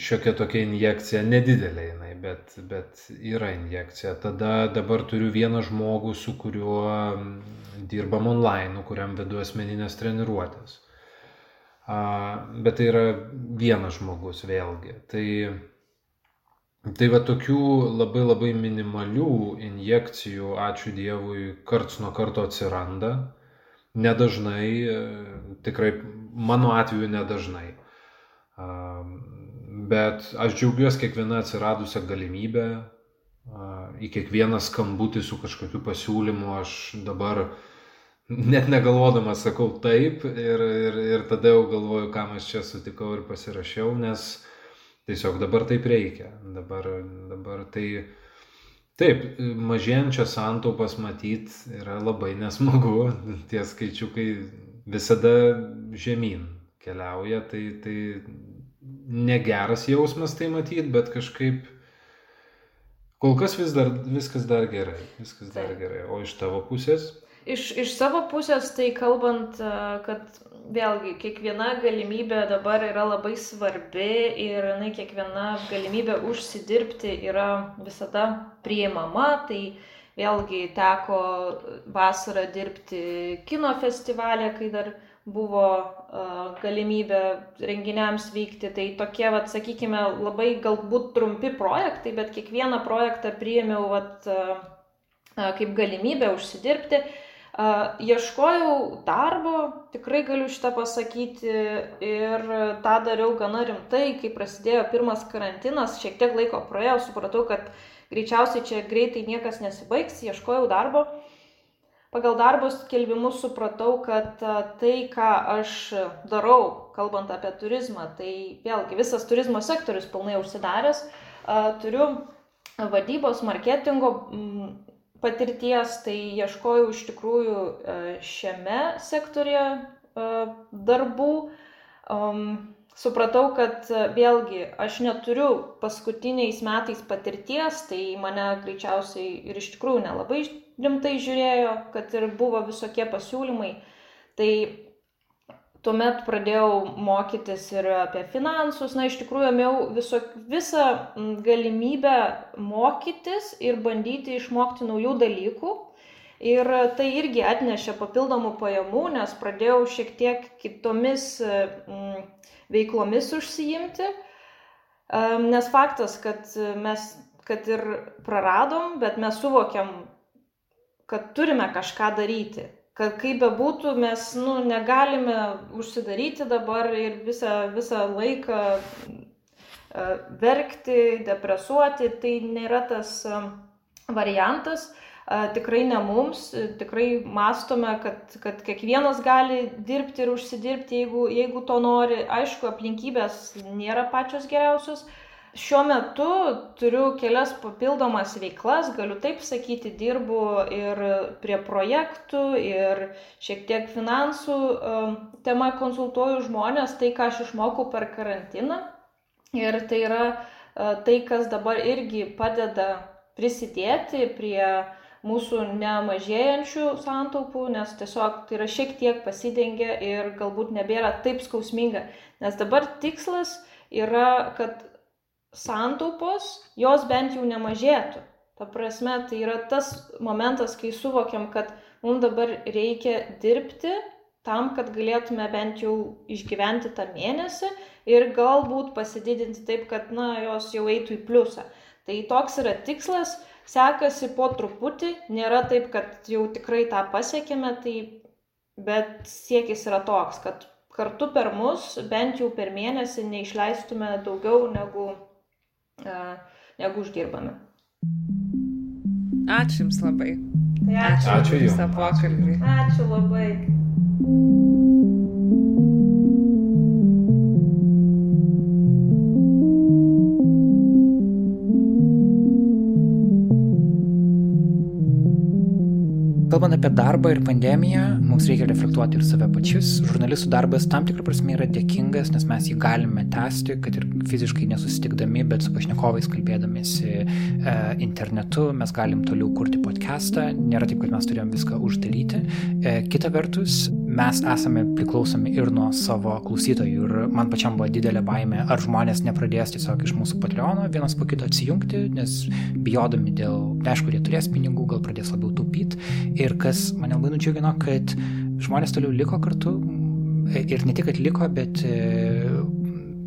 šiokia tokia injekcija, nedidelė jinai, bet, bet yra injekcija. Tada dabar turiu vieną žmogų, su kuriuo dirbam online, kuriam vedu asmeninės treniruotės. Bet tai yra vienas žmogus vėlgi. Tai Tai va tokių labai labai minimalių injekcijų, ačiū Dievui, karts nuo karto atsiranda. Nedažnai, e, tikrai mano atveju nedažnai. Bet aš džiaugiuosi kiekvieną atsiradusią galimybę, į kiekvieną skambutį su kažkokiu pasiūlymu aš dabar net negalvodamas sakau taip ir, ir, ir tada jau galvoju, kam aš čia sutikau ir pasirašiau, nes tiesiog dabar taip reikia. Dabar, dabar tai taip, mažėjančias santaupas matyti yra labai nesmagu, tie skaičiukai visada žemyn keliauja, tai, tai negeras jausmas tai matyti, bet kažkaip Kol kas vis dar, viskas dar gerai, viskas dar gerai. O iš tavo pusės? Iš, iš savo pusės tai kalbant, kad vėlgi kiekviena galimybė dabar yra labai svarbi ir jinai kiekviena galimybė užsidirbti yra visada priimama. Tai vėlgi teko vasarą dirbti kino festivalė, kai dar buvo galimybė renginiams vykti. Tai tokie, vat, sakykime, labai galbūt trumpi projektai, bet kiekvieną projektą priėmiau vat, kaip galimybę užsidirbti. Ieškojau darbo, tikrai galiu šitą pasakyti ir tą dariau gana rimtai, kai prasidėjo pirmas karantinas, šiek tiek laiko praėjo, supratau, kad greičiausiai čia greitai niekas nesibaigs, ieškojau darbo. Pagal darbo skelbimus supratau, kad tai, ką aš darau, kalbant apie turizmą, tai vėlgi visas turizmo sektorius pilnai užsidaręs, turiu vadybos, marketingo patirties, tai ieškojau iš tikrųjų šiame sektorėje darbų. Supratau, kad vėlgi aš neturiu paskutiniais metais patirties, tai mane greičiausiai ir iš tikrųjų nelabai rimtai žiūrėjo, kad ir buvo visokie pasiūlymai. Tai tuomet pradėjau mokytis ir apie finansus, na iš tikrųjų ėmiau viso, visą galimybę mokytis ir bandyti išmokti naujų dalykų. Ir tai irgi atnešė papildomų pajamų, nes pradėjau šiek tiek kitomis veiklomis užsiimti. Nes faktas, kad mes, kad ir praradom, bet mes suvokiam kad turime kažką daryti. Kad kaip bebūtų, mes nu, negalime užsidaryti dabar ir visą, visą laiką uh, verkti, depresuoti, tai nėra tas uh, variantas. Uh, tikrai ne mums, tikrai mastome, kad, kad kiekvienas gali dirbti ir užsidirbti, jeigu, jeigu to nori. Aišku, aplinkybės nėra pačios geriausios, šiuo metu turiu kelias papildomas veiklas, galiu taip sakyti, dirbu ir prie projektų, ir šiek tiek finansų um, tema konsultuoju žmonės, tai ką aš išmokau per karantiną. Ir tai yra uh, tai, kas dabar irgi padeda prisidėti prie mūsų nemažėjančių santaupų, nes tiesiog tai yra šiek tiek pasidengia ir galbūt nebėra taip skausminga. Nes dabar tikslas yra, kad santaupos, jos bent jau nemažėtų. Ta prasme, tai yra tas momentas, kai suvokiam, kad mums dabar reikia dirbti tam, kad galėtume bent jau išgyventi tą mėnesį ir galbūt pasididinti taip, kad, na, jos jau eitų į pliusą. Tai toks yra tikslas, sekasi po truputį, nėra taip, kad jau tikrai tą pasiekėme, tai, bet siekis yra toks, kad kartu per mus bent jau per mėnesį neišleistume daugiau negu negu uždirbame. Ačiū Jums labai. Tai ačiū. Ačiū Jums. Pokalbį. Ačiū labai. Kalbant apie darbą ir pandemiją, mums reikia reflektuoti ir save pačius. Žurnalistų darbas tam tikrą prasme yra dėkingas, nes mes jį galime tęsti, kad ir fiziškai nesusitikdami, bet su pašnekovais kalbėdamėsi e, internetu, mes galim toliau kurti podcastą. Nėra taip, kad mes turėjom viską uždaryti. E, kita vertus, mes esame priklausomi ir nuo savo klausytojų. Ir man pačiam buvo didelė baime, ar žmonės nepradės tiesiog iš mūsų Patreono vienas po kito atsijungti, nes bijodami dėl, aišku, jie turės pinigų, gal pradės labiau taupyti. Ir kas mane labai nudžiugino, kad žmonės toliau liko kartu. Ir ne tik, kad liko, bet e,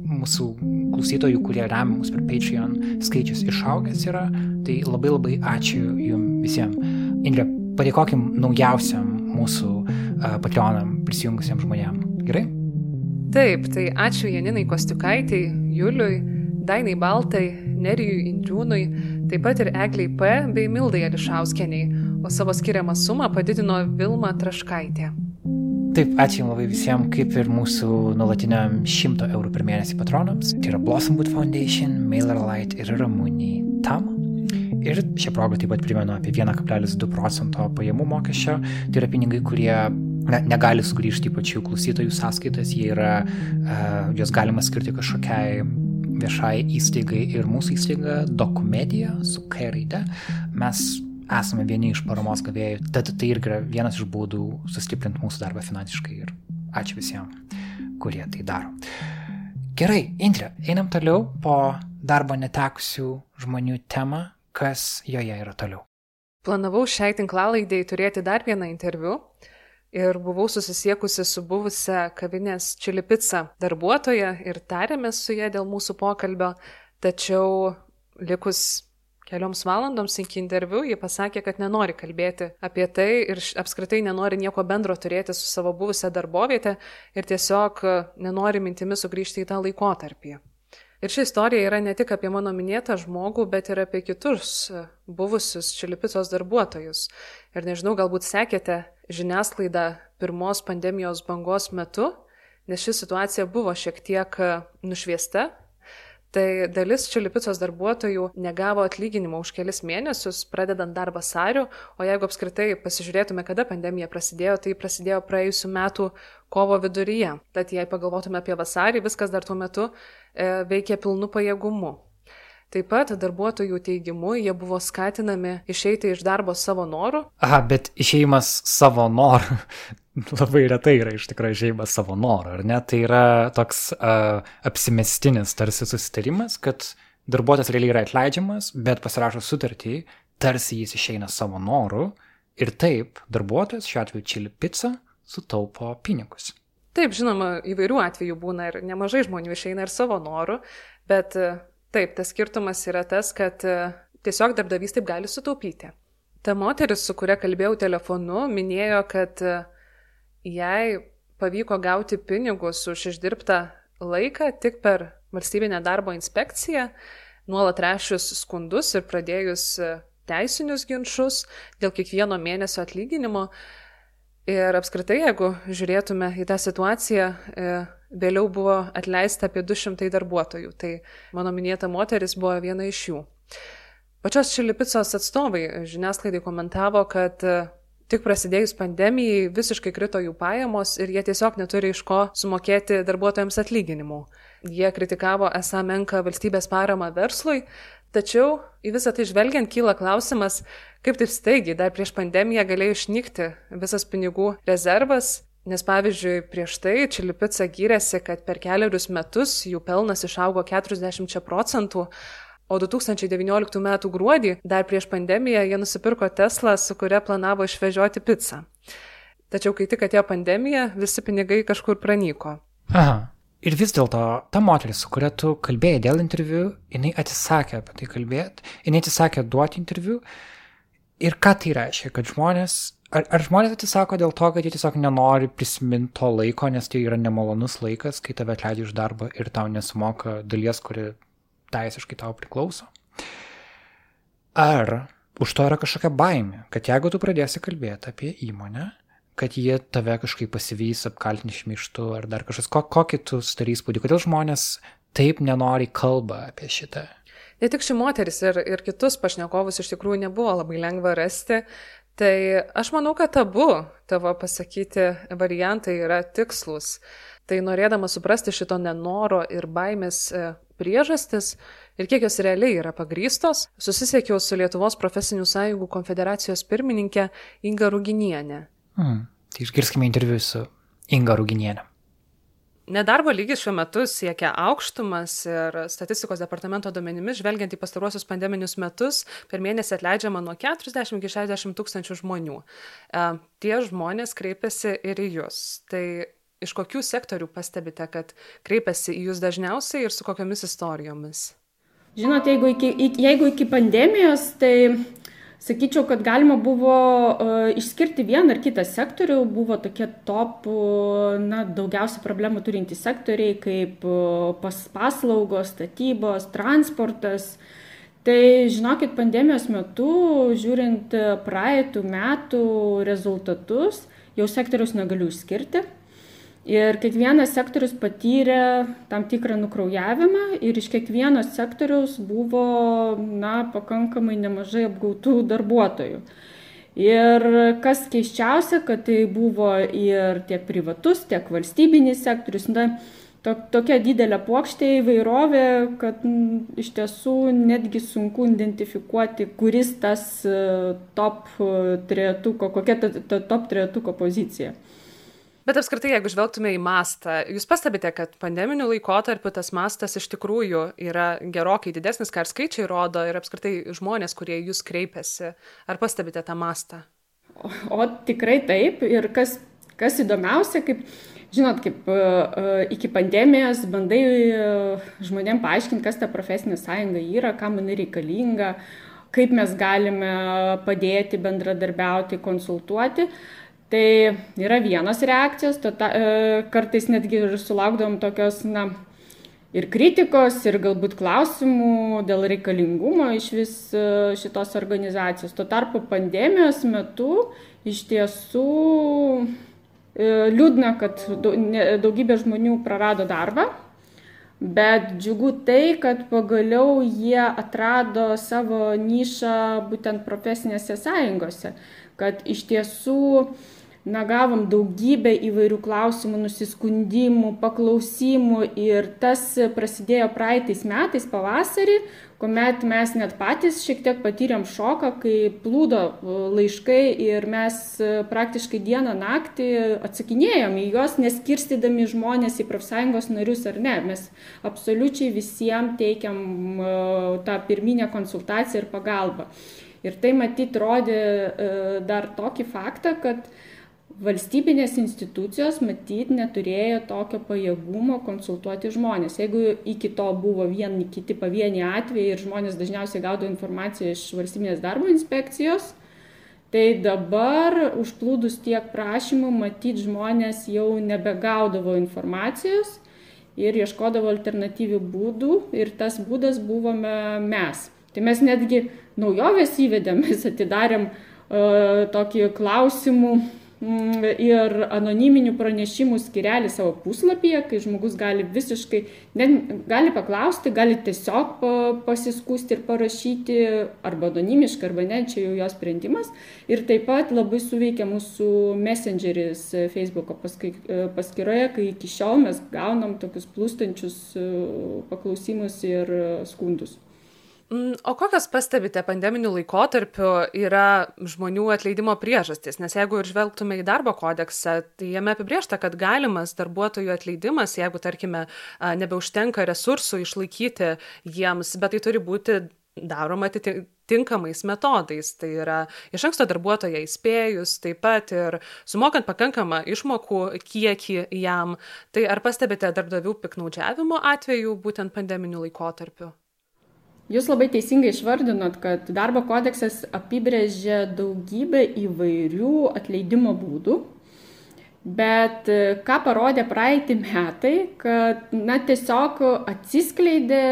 mūsų klausytojų, kurie remia mus per Patreon, skaičius išaugęs yra. Tai labai labai ačiū jums visiems. Indrė, padėkokim naujausiam mūsų Patreonam prisijungusiems žmonėms. Gerai? Taip, tai ačiū Janinai Kostiukaitai, Juliui, Dainai Baltai, Nerijui Indriūnui, taip pat ir Egliai P. bei Mildai Ališauskeniai, o savo skiriamą sumą padidino Vilma Traškaitė. Taip, ačiū Jums labai visiems, kaip ir mūsų nuolatiniam 100 eurų per mėnesį patronams. Tai yra Blossomwood Foundation, MailerLite ir Ramūnį Tam. Ir šią progą taip pat primenu apie 1,2 procento pajamų mokesčio. Tai yra pinigai, kurie ne, negali sugrįžti į pačių klausytojų sąskaitas, jie yra, uh, juos galima skirti kažkokiai viešai įstaigai ir mūsų įstaiga Dokumedija su K raide. Mes esame vieni iš paramos gavėjų, tad tai irgi yra vienas iš būdų sustiprinti mūsų darbą finansiškai ir ačiū visiems, kurie tai daro. Gerai, Indrė, einam toliau po darbo netekusių žmonių temą, kas joje yra toliau. Planavau šiai tinklalaidai turėti dar vieną interviu ir buvau susisiekusi su buvusią kavinės Čilipica darbuotoja ir tarėmės su ją dėl mūsų pokalbio, tačiau likus kelioms valandoms iki interviu ji pasakė, kad nenori kalbėti apie tai ir apskritai nenori nieko bendro turėti su savo buvusią darbovietę ir tiesiog nenori mintimis sugrįžti į tą laikotarpį. Ir ši istorija yra ne tik apie mano minėtą žmogų, bet ir apie kitus e, buvusius Čilipicos darbuotojus. Ir nežinau, galbūt sekėte žiniasklaidą pirmos pandemijos bangos metu, nes ši situacija buvo šiek tiek e, nušviesta Tai dalis Čilipicos darbuotojų negavo atlyginimo už kelis mėnesius, pradedant darbą vasariu, o jeigu apskritai pasižiūrėtume, kada pandemija prasidėjo, tai prasidėjo praėjusiu metu kovo viduryje. Tad jei pagalvotume apie vasarį, viskas dar tuo metu veikė pilnu pajėgumu. Taip pat darbuotojų teigimu jie buvo skatinami išeiti iš darbo savo norų. Aha, bet išeimas savo norų labai retai yra iš tikrųjų žaimas savo norą, ar ne? Tai yra toks uh, apsimestinis tarsi susitarimas, kad darbuotojas realiai yra atleidžiamas, bet pasirašo sutartį, tarsi jis išeina savo norų ir taip darbuotojas, šiuo atveju Čili Pizza, sutaupo pinigus. Taip, žinoma, įvairių atvejų būna ir nemažai žmonių išeina ir savo norų, bet taip, tas skirtumas yra tas, kad tiesiog darbdavys taip gali sutaupyti. Ta moteris, su kuria kalbėjau telefonu, minėjo, kad uh, jai pavyko gauti pinigus už išdirbtą laiką tik per valstybinę darbo inspekciją, nuolat rešius skundus ir pradėjus e, teisinius ginčius dėl kiekvieno mėnesio atlyginimo. Ir apskritai, jeigu žiūrėtume į tą situaciją, e, vėliau buvo atleista apie 200 darbuotojų. Tai mano minėta moteris buvo viena iš jų. Pačios Čilipicos atstovai žiniasklaidai komentavo, kad e, Tik prasidėjus pandemijai visiškai krito jų pajamos ir jie tiesiog neturi iš ko sumokėti darbuotojams atlyginimų. Jie kritikavo esą menką valstybės paramą verslui, tačiau į visą tai žvelgiant kyla klausimas, kaip taip staigiai dar prieš pandemiją galėjo išnykti visas pinigų rezervas, Nes pavyzdžiui, prieš tai Čilipica gyrėsi, kad per keliarius metus jų pelnas išaugo 40 procentų, O 2019 m. gruodį, dar prieš pandemiją, jie nusipirko Tesla, su kuria planavo išvežioti pizzą. Tačiau kai tik atėjo pandemija, visi pinigai kažkur pranyko. Aha. Ir vis dėlto ta moteris, su kuria tu kalbėjai dėl interviu, jinai atsisakė apie tai kalbėti, jinai atsisakė duoti interviu. Ir ką tai reiškia, kad žmonės, ar, ar žmonės atsisako dėl to, kad jie tiesiog nenori prisiminti to laiko, nes tai yra nemalonus laikas, kai tave atleidžia iš darbo ir tau nesumoka dalies, kuri teisiškai tau priklauso. Ar už to yra kažkokia baimė, kad jeigu tu pradėsi kalbėti apie įmonę, kad jie tave kažkaip pasivys, apkaltinti šmeištu ar dar kažkas, ko, kokį tu sudarys įspūdį, kodėl žmonės taip nenori kalba apie šitą. Ne tik ši moteris ir, ir kitus pašnekovus iš tikrųjų nebuvo labai lengva rasti, tai aš manau, kad abu tavo pasakyti variantai yra tikslus. Tai norėdama suprasti šito nenoro ir baimės e, priežastis ir kiek jos realiai yra pagrystos, susisiekiau su Lietuvos profesinių sąjungų konfederacijos pirmininkė Inga Ruginienė. Hmm. Tai išgirskime interviu su Inga Ruginienė. Nedarbo lygis šiuo metu siekia aukštumas ir statistikos departamento duomenimis, žvelgiant į pastaruosius pandeminius metus, per mėnesį atleidžiama nuo 40 iki 60 tūkstančių žmonių. E, tie žmonės kreipiasi ir į jūs. Tai iš kokių sektorių pastebite, kad kreipiasi į jūs dažniausiai ir su kokiamis istorijomis? Žinot, jeigu iki, jeigu iki pandemijos, tai sakyčiau, kad galima buvo uh, išskirti vieną ar kitą sektorių, buvo tokie top, uh, na, daugiausia problemų turintys sektoriai, kaip uh, pas, paslaugos, statybos, transportas. Tai žinokit, pandemijos metu, žiūrint praeitų metų rezultatus, jau sektorius negaliu išskirti. Ir kiekvienas sektorius patyrė tam tikrą nukraujavimą ir iš kiekvieno sektoriaus buvo na, pakankamai nemažai apgautų darbuotojų. Ir kas keiščiausia, kad tai buvo ir tiek privatus, tiek valstybinis sektorius. Na, to, tokia didelė plokštė įvairovė, kad m, iš tiesų netgi sunku identifikuoti, kuris tas e, top trejetuko, kokia ta, ta top trejetuko pozicija. Bet apskritai, jeigu žvelgtume į mastą, jūs pastebite, kad pandeminiu laikotarpiu tas mastas iš tikrųjų yra gerokai didesnis, ką ir skaičiai rodo, ir apskritai žmonės, kurie jūs kreipiasi. Ar pastebite tą mastą? O, o tikrai taip. Ir kas, kas įdomiausia, kaip, žinot, kaip uh, iki pandemijos bandai uh, žmonėm paaiškinti, kas ta profesinė sąjunga yra, kam jinai reikalinga, kaip mes galime padėti, bendradarbiauti, konsultuoti. Tai yra vienos reakcijos, ta, e, kartais netgi ir sulaukdavom tokios, na, ir kritikos, ir galbūt klausimų dėl reikalingumo iš vis e, šitos organizacijos. Tuo tarpu pandemijos metu iš tiesų e, liūdna, kad daugybė žmonių prarado darbą, bet džiugu tai, kad pagaliau jie atrado savo nišą būtent profesinėse sąjungose, kad iš tiesų na, gavom daugybę įvairių klausimų, nusiskundimų, paklausimų ir tas prasidėjo praeitais metais pavasarį, kuomet mes net patys šiek tiek patyrėm šoką, kai plūdo e, laiškai ir mes e, praktiškai dieną naktį atsakinėjom į juos, neskirstydami žmonės į profsąjungos narius ar ne. Mes absoliučiai visiems teikiam e, tą pirminę konsultaciją ir pagalbą. Ir tai matyt rodė dar tokį faktą, kad valstybinės institucijos matyt neturėjo tokio pajėgumo konsultuoti žmonės. Jeigu iki to buvo vieni kiti pavieniai atvejai ir žmonės dažniausiai gaudavo informaciją iš valstybinės darbo inspekcijos, tai dabar užplūdus tiek prašymų, matyt žmonės jau nebegaudavo informacijos ir ieškodavo alternatyvių būdų ir tas būdas buvome mes. Tai mes netgi naujovės įvedėm, mes atidarėm uh, tokį klausimų ir anoniminių pranešimų skirelį savo puslapyje, kai žmogus gali visiškai, ne, gali paklausti, gali tiesiog pasiskūsti ir parašyti, arba anonimiškai, arba ne, čia jau jo sprendimas. Ir taip pat labai suveikia mūsų messengeris Facebook paskyroje, kai iki šiol mes gaunam tokius plūstančius e, paklausimus ir skundus. Mm, o kokios pastebite pandeminiu laikotarpiu yra žmonių atleidimo priežastys? Nes jeigu ir žvelgtume į darbo kodeksą, tai jame apibriešta, kad galimas darbuotojų atleidimas, jeigu, tarkime, nebeužtenka resursų išlaikyti jiems, bet tai turi būti daroma atitinkamais metodais. Tai yra iš anksto darbuotoją įspėjus, taip pat ir sumokant pakankamą išmokų kiekį jam. Tai ar pastebite darbdavių piknaudžiavimo atveju būtent pandeminiu laikotarpiu? Jūs labai teisingai išvardinot, kad darbo kodeksas apibrėžia daugybę įvairių atleidimo būdų, bet e, ką parodė praeitį metai, kad na, tiesiog atsiskleidė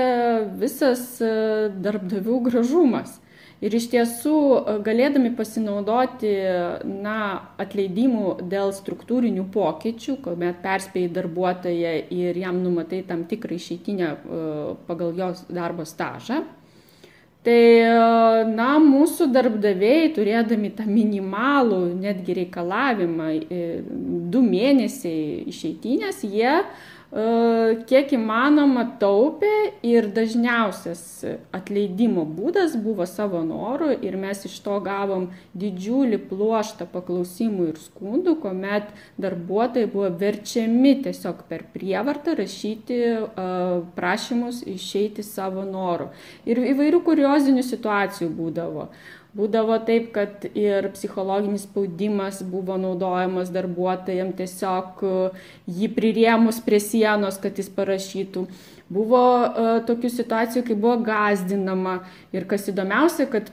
visas e, darbdavių gražumas. Ir iš tiesų, e, galėdami pasinaudoti na, atleidimų dėl struktūrinių pokyčių, kuomet perspėjai darbuotoją ir jam numatai tam tikrą išeitinę e, pagal jos darbo stažą, tai e, na, mūsų darbdaviai, turėdami tą minimalų netgi reikalavimą, du mėnesiai išeitinės, jie kiek įmanoma taupė ir dažniausias atleidimo būdas buvo savo noru ir mes iš to gavom didžiulį pluoštą paklausimų ir skundų, kuomet darbuotojai buvo verčiami tiesiog per prievartą rašyti e, prašymus išeiti savo noru. Ir įvairių kuriozinių situacijų būdavo. Būdavo taip, kad ir psichologinis spaudimas buvo naudojamas darbuotojams tiesiog e, jį prirėmus prie sienos, kad jis parašytų. Buvo uh, tokių situacijų, kai buvo gazdinama ir kas įdomiausia, kad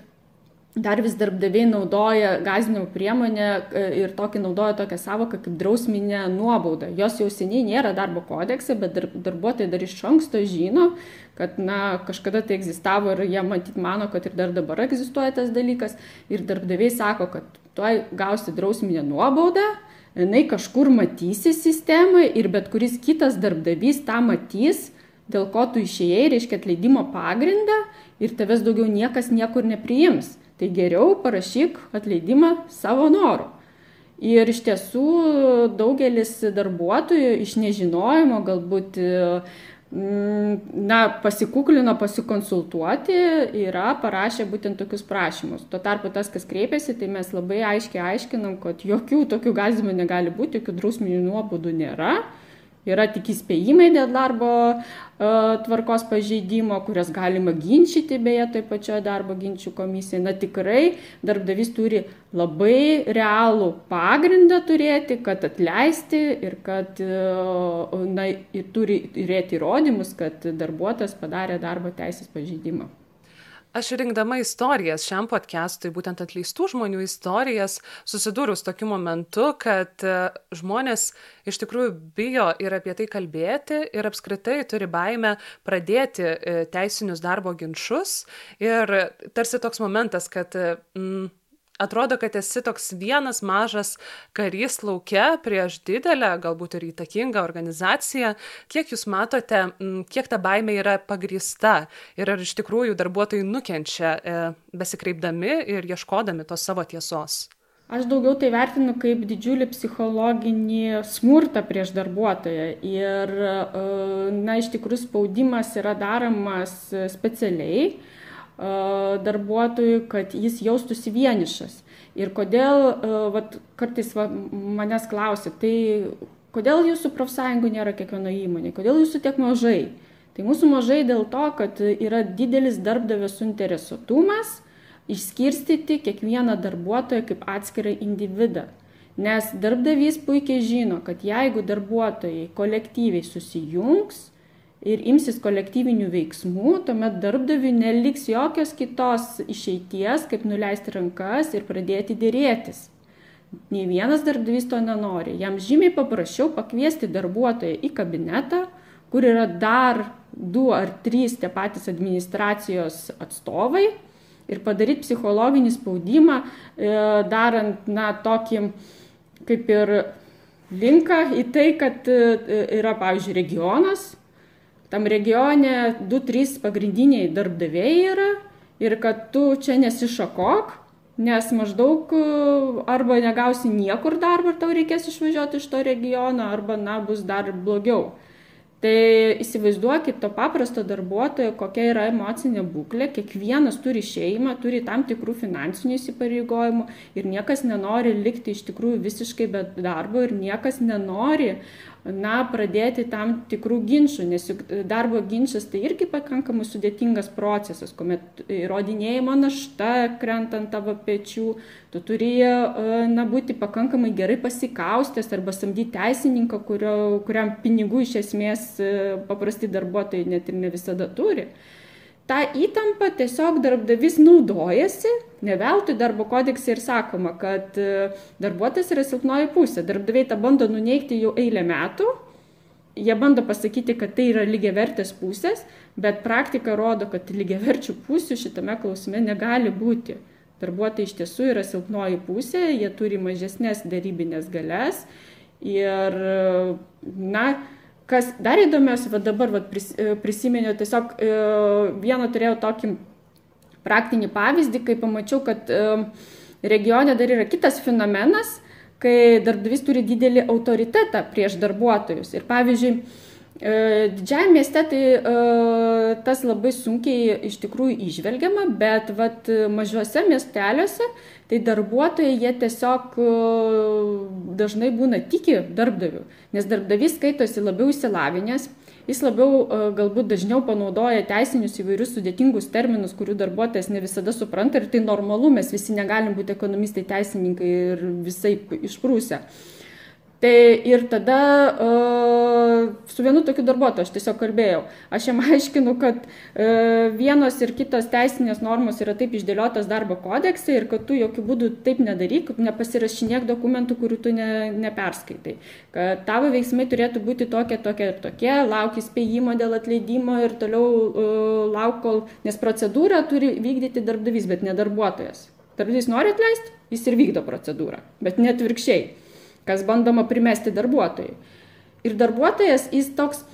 dar vis darbdaviai naudoja gąsdinimo priemonę e, ir tokį naudoja tokią savoką kaip drausminė nuobauda. Jos jau seniai nėra darbo kodekse, bet darbuotojai dar iš anksto žino, kad na, kažkada tai egzistavo ir jie matyt mano, kad ir dar dabar egzistuoja tas dalykas. Ir darbdaviai sako, kad tuoj gausi drausminę nuobaudą, jinai kažkur matysi sistemoje ir bet kuris kitas darbdavys tą matys, dėl ko tu išėjai, reiškia atleidimo pagrindą ir tavęs daugiau niekas niekur nepriims. Tai geriau parašyk atleidimą savo noru. Ir iš tiesų daugelis darbuotojų iš nežinojimo galbūt na, pasikuklino pasikonsultuoti, yra parašę būtent tokius prašymus. Tuo tarpu tas, kas kreipiasi, tai mes labai aiškiai aiškinam, kad jokių tokių gazdimų negali būti, jokių drausminių nuobodų nėra. Yra tik įspėjimai dėl darbo tvarkos pažeidimo, kurias galima ginčyti beje toj pačioje darbo ginčių komisijoje. Na tikrai darbdavys turi labai realų pagrindą turėti, kad atleisti ir kad na, ir turi turėti įrodymus, kad darbuotojas padarė darbo teisės pažeidimą. Aš rinkdama istorijas šiam podcastui, būtent atleistų žmonių istorijas, susidūrus tokiu momentu, kad e, žmonės iš tikrųjų bijo ir apie tai kalbėti ir apskritai turi baimę pradėti e, teisinius darbo ginčius. Ir tarsi toks momentas, kad mm, atrodo kad esi toks vienas mažas karys lauke prieš didelę galbūt ir įtakingą organizaciją. Kiek jūs matote kiek ta baimė yra pagrįsta? Ir ar iš tikrųjų darbuotojai nukenčia e, besikreipdami ir ieškodami tos savo tiesos? Aš daugiau tai vertinu kaip didžiulį psichologinį smurtą prieš darbuotoją. Ir, e, na, iš tikrųjų spaudimas yra daromas specialiai darbuotojui, kad jis jaustųsi vienišas. Ir kodėl, vat, kartais va, manęs klausia, tai kodėl jūsų profsąjungų nėra kiekvienoje įmonėje, kodėl jūsų tiek mažai? Tai mūsų mažai dėl to, kad yra didelis darbdavio suinteresuotumas išskirstyti kiekvieną darbuotoją kaip atskirą individą. Nes darbdavys puikiai žino, kad jeigu darbuotojai kolektyviai susijungs, ir imsis kolektyvinių veiksmų, tuomet darbdaviui neliks jokios kitos išeities, kaip nuleisti rankas ir pradėti dėrėtis. Nei vienas darbdavys to nenori. Jam žymiai paprasčiau pakviesti darbuotoją į kabinetą, kur yra dar du ar trys tie patys administracijos atstovai ir padaryti psichologinį spaudimą, e, darant, na, tokį kaip ir linką į tai, kad e, yra, pavyzdžiui, regionas, tam regione du, trys pagrindiniai darbdaviai yra ir kad tu čia nesišakok, nes maždaug e, arba negausi niekur darbą ir tau reikės išvažiuoti iš to regiono, arba, na, bus dar blogiau. Tai įsivaizduokit to paprasto darbuotojo, kokia yra emocinė būklė, kiekvienas turi šeimą, turi tam tikrų finansinių įsipareigojimų ir niekas nenori likti iš tikrųjų visiškai be darbo ir niekas nenori na, pradėti tam tikrų ginčių, nes juk darbo ginčas tai irgi pakankamai sudėtingas procesas, kuomet įrodinėjimo našta krenta ant tavo pečių, tu turi na, būti pakankamai gerai pasikaustęs arba samdyti teisininką, kurio, kuriam pinigų iš esmės paprasti darbuotojai net ir ne visada turi tą įtampą tiesiog darbdavys naudojasi, ne veltui darbo kodekse ir sakoma, kad e, darbuotojas yra silpnoji pusė. Darbdaviai tą bando nuneikti jau eilę metų, jie bando pasakyti, kad tai yra lygiavertės pusės, bet praktika rodo, kad lygiaverčių pusių šitame klausime negali būti. Darbuotojai iš tiesų yra silpnoji pusė, jie turi mažesnės darybinės galės ir, na, kas dar įdomiausia, va dabar va, pris, e, prisiminiau, tiesiog e, vieną turėjau tokį praktinį pavyzdį, kai pamačiau, kad e, regione dar yra kitas fenomenas, kai darbdavys turi didelį autoritetą prieš darbuotojus. Ir pavyzdžiui, Didžiajame mieste tai tas labai sunkiai iš tikrųjų išvelgiama, bet vat, mažuose miesteliuose tai darbuotojai jie tiesiog e, dažnai būna tiki darbdaviu, nes darbdavys skaitosi labiau įsilavinęs, Jis labiau galbūt dažniau panaudoja teisinius įvairius sudėtingus terminus, kurių darbuotojas ne visada supranta ir tai normalu, mes visi negalim būti ekonomistai, teisininkai ir visai išprūsę. Tai ir tada uh, su vienu tokiu darbuotoju aš tiesiog kalbėjau. Aš jam aiškinu, kad uh, vienos ir kitos teisinės normos yra taip išdėliotas darbo kodekse ir kad tu jokių būdų taip nedaryk, nepasirašinėk dokumentų, kurių tu ne, neperskaitai. Kad tavo veiksmai turėtų būti tokie, tokie ir tokie, lauk įspėjimo dėl atleidimo ir toliau uh, lauk kol, nes procedūrą turi vykdyti darbdavys, bet ne darbuotojas. Darbdavys nori atleisti, jis ir vykdo procedūrą, bet net virkščiai kas bandoma primesti darbuotojui. Ir darbuotojas, jis toks,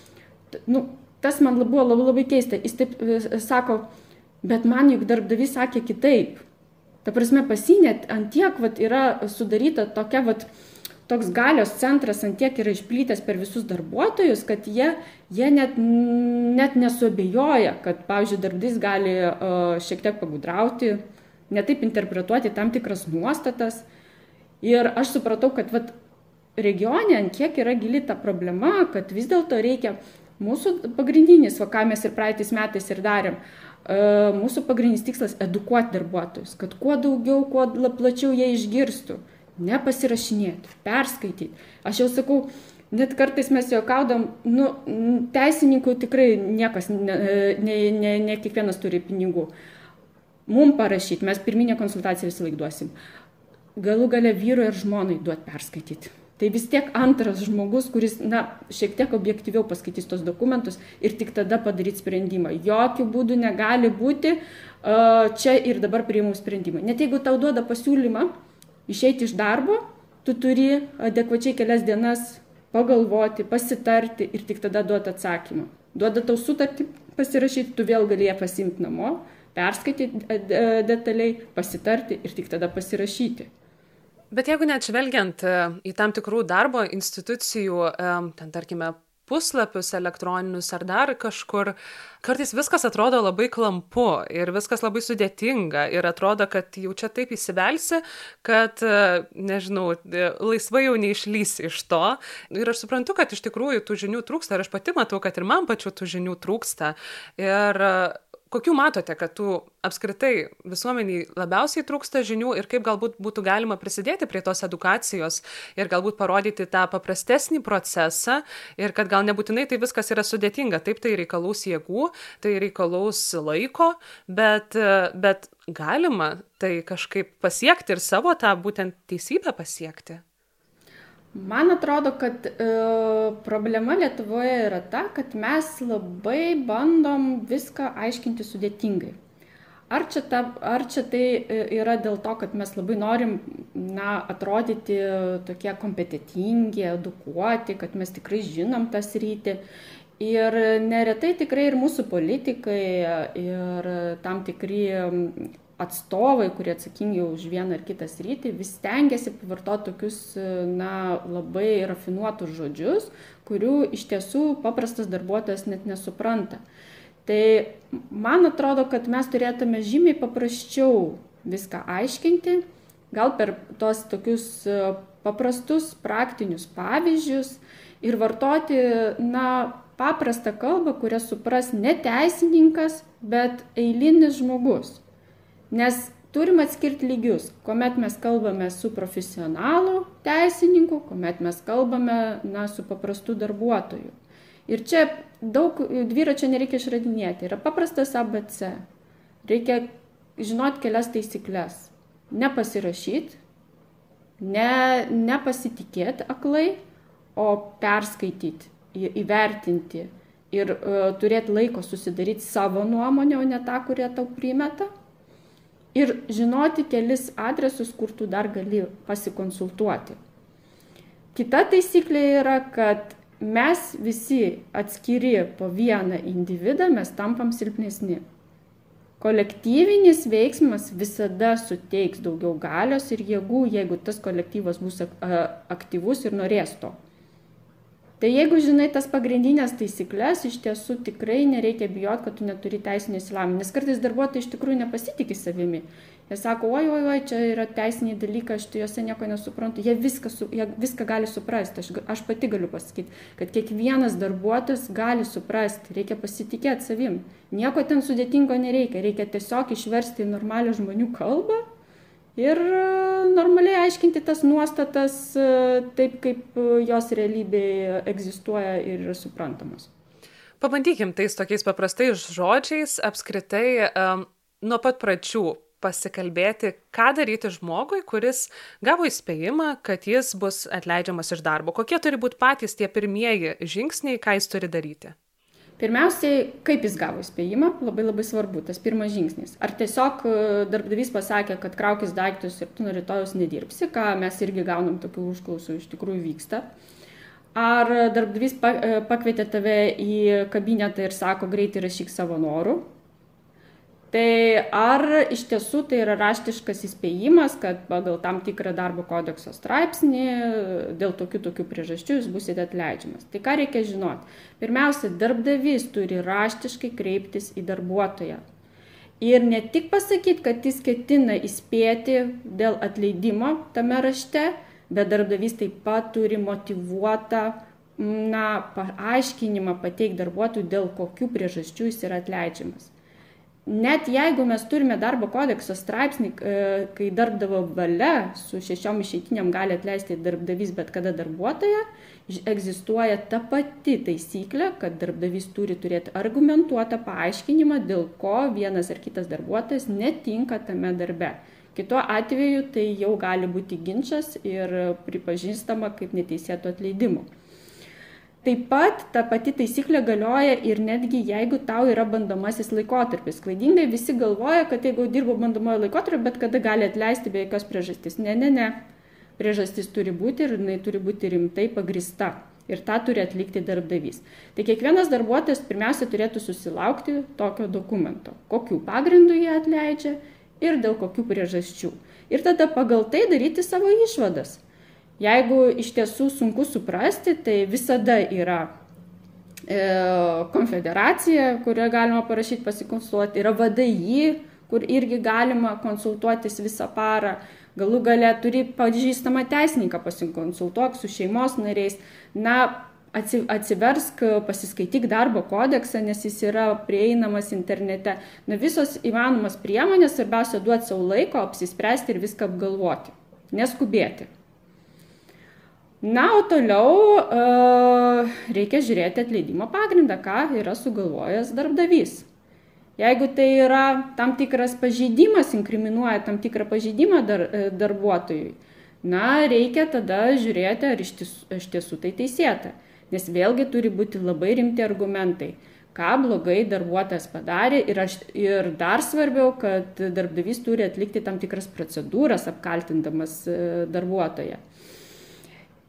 nu, tas man buvo labai labai keista, jis taip e, sako, bet man juk darbdavys sakė kitaip. Ta prasme, pasinėt ant tiek vat, yra sudaryta tokia, vat, toks galios centras ant tiek yra išplytęs per visus darbuotojus, kad jie, jie net, net nesuabejoja, kad, pavyzdžiui, darbdys gali uh, šiek tiek pagudrauti, netaip interpretuoti tam tikras nuostatas. Ir aš supratau, kad vat, regione ant kiek yra gili ta problema, kad vis dėlto reikia mūsų pagrindinis, va ką mes ir praeitais metais ir darėm, e, mūsų pagrindinis tikslas - edukuoti darbuotojus, kad kuo daugiau, kuo plačiau jie išgirstų, nepasirašinėti, perskaityti. Aš jau sakau, net kartais mes juokaudam, nu, teisininkų tikrai niekas, ne, ne, ne, ne kiekvienas turi pinigų. Mums parašyti, mes pirminę konsultaciją visą laik duosim. Galų gale vyru ir žmonai duot perskaityti tai vis tiek antras žmogus, kuris, na, šiek tiek objektyviau paskaitys tos dokumentus ir tik tada padaryti sprendimą. Jokių būdų negali būti čia ir dabar priimų sprendimą. Net jeigu tau duoda pasiūlymą išeiti iš darbo, tu turi adekvačiai kelias dienas pagalvoti, pasitarti ir tik tada duoti atsakymą. Duoda tau sutartį pasirašyti, tu vėl gali ją pasimti namo, perskaityti detaliai, pasitarti ir tik tada pasirašyti. Bet jeigu net žvelgiant e, į tam tikrų darbo institucijų, e, ten tarkime, puslapius elektroninius ar dar kažkur, kartais viskas atrodo labai klampu ir viskas labai sudėtinga ir atrodo, kad jau čia taip įsivelsi, kad, e, nežinau, laisvai jau neišlysi iš to. Ir aš suprantu, kad iš tikrųjų tų žinių trūksta ir aš pati matau, kad ir man pačių tų žinių trūksta. Ir kokių matote kad tų apskritai visuomenei labiausiai trūksta žinių ir kaip galbūt būtų galima prisidėti prie tos edukacijos ir galbūt parodyti tą paprastesnį procesą ir kad gal nebūtinai tai viskas yra sudėtinga. Taip tai reikalaus jėgų tai reikalaus laiko bet bet galima tai kažkaip pasiekti ir savo tą būtent teisybę pasiekti Man atrodo, kad e, problema Lietuvoje yra ta, kad mes labai bandom viską aiškinti sudėtingai. Ar čia, ta, ar čia tai e, yra dėl to, kad mes labai norim na, atrodyti tokie kompetitingi, edukuoti, kad mes tikrai žinom tą sritį. Ir neretai tikrai ir mūsų politikai, ir tam tikri atstovai, kurie atsakingi už vieną ar kitą sritį, vis stengiasi pavartoti tokius, na, labai rafinuotus žodžius, kurių iš tiesų paprastas darbuotojas net nesupranta. Tai man atrodo, kad mes turėtume žymiai paprasčiau viską aiškinti, gal per tos tokius paprastus praktinius pavyzdžius ir vartoti, na, paprastą kalbą, kurią supras ne teisininkas, bet eilinis žmogus. Nes turim atskirti lygius, kuomet mes kalbame su profesionalu teisininku, kuomet mes kalbame na, su paprastu darbuotoju. Ir čia daug dviračio nereikia išradinėti. Yra paprastas ABC. Reikia žinoti kelias taisyklės. Nepasirašyti, ne, nepasitikėti aklai, o perskaityti, įvertinti ir uh, turėti laiko susidaryti savo nuomonę, o ne tą, kurią tau primeta ir žinoti kelis adresus, kur tu dar gali pasikonsultuoti. Kita taisyklė yra, kad mes visi atskiri po vieną individą mes tampam silpnesni. Kolektyvinis veiksmas visada suteiks daugiau galios ir jėgų, jeigu tas kolektyvas bus aktyvus ir norės to. Tai jeigu žinai tas pagrindinės taisyklės, iš tiesų tikrai nereikia bijoti, kad tu neturi teisinio įsilavinimo, nes kartais darbuotojai iš tikrųjų nepasitikė savimi. Jie sako, oi, oi, oi, čia yra teisiniai dalykai, aš juose nieko nesuprantu. Jie viską, su, jie viską gali suprasti. Aš, aš pati galiu pasakyti, kad kiekvienas darbuotojas gali suprasti, reikia pasitikėti savim. Nieko ten sudėtingo nereikia, reikia tiesiog išversti į normalią žmonių kalbą ir e, normaliai aiškinti tas nuostatas e, taip, kaip jos realybėje egzistuoja ir yra suprantamos. Pabandykim tais tokiais paprastais žodžiais apskritai um, nuo pat pradžių pasikalbėti, ką daryti žmogui, kuris gavo įspėjimą, kad jis bus atleidžiamas iš darbo. Kokie turi būti patys tie pirmieji žingsniai, ką jis turi daryti? Pirmiausiai, kaip jis gavo įspėjimą, labai labai svarbu, tas pirmas žingsnis. Ar tiesiog e, darbdavys pasakė, kad kraukis daiktus ir tu nuo rytojus nedirbsi, ką mes irgi gaunam tokių užklausų, iš tikrųjų vyksta. Ar darbdavys e, pakvietė tave į kabinetą ir sako, greitai rašyk savo norų, Tai ar iš tiesų tai yra raštiškas įspėjimas, kad pagal tam tikrą darbo kodekso straipsnį dėl tokių tokių priežasčių jūs busite atleidžiamas. Tai ką reikia žinoti? Pirmiausia, darbdavys turi raštiškai kreiptis į darbuotoją. Ir ne tik pasakyti, kad jis ketina įspėti dėl atleidimo tame rašte, bet darbdavys taip pat turi motivuotą na, paaiškinimą pateikti darbuotojui, dėl kokių priežasčių jis yra atleidžiamas net jeigu mes turime darbo kodekso straipsnį, e, kai darbdavo valia su šešiom išeitiniam gali atleisti darbdavys bet kada darbuotoją, egzistuoja ta pati taisyklė, kad darbdavys turi turėti argumentuotą paaiškinimą, dėl ko vienas ar kitas darbuotojas netinka tame darbe. Kitu atveju tai jau gali būti ginčas ir pripažįstama kaip neteisėtų atleidimų. Taip pat ta pati taisyklė galioja ir netgi jeigu tau yra bandomasis laikotarpis. Klaidingai visi galvoja, kad jeigu dirbo bandomojo laikotarpio, bet kada gali atleisti be jokios priežastis. Ne, ne, ne. Priežastis turi būti ir jinai turi būti rimtai pagrista. Ir tą turi atlikti darbdavys. Tai kiekvienas darbuotojas pirmiausia turėtų susilaukti tokio dokumento. Kokių pagrindų jie atleidžia ir dėl kokių priežasčių. Ir tada pagal tai daryti savo išvadas Jeigu iš tiesų sunku suprasti, tai visada yra e, konfederacija, kurioje galima parašyti pasikonsultuoti, yra VDI, kur irgi galima konsultuotis visą parą. Galų gale turi pažįstamą teisininką pasikonsultuok su šeimos nariais. Na, atsiversk, pasiskaityk darbo kodeksą, nes jis yra prieinamas internete. Na, visos įmanomas priemonės, svarbiausia duoti savo laiko, apsispręsti ir viską apgalvoti. Neskubėti. Na, o toliau uh, reikia žiūrėti atleidimo pagrindą, ką yra sugalvojęs darbdavys. Jeigu tai yra tam tikras pažeidimas, inkriminuoja tam tikrą pažeidimą dar, e, darbuotojui, na, reikia tada žiūrėti, ar iš tiesų, iš tiesų tai teisėta. Nes vėlgi turi būti labai rimti argumentai, ką blogai darbuotojas padarė ir, aš, ir dar svarbiau, kad darbdavys turi atlikti tam tikras procedūras apkaltindamas e, darbuotoją.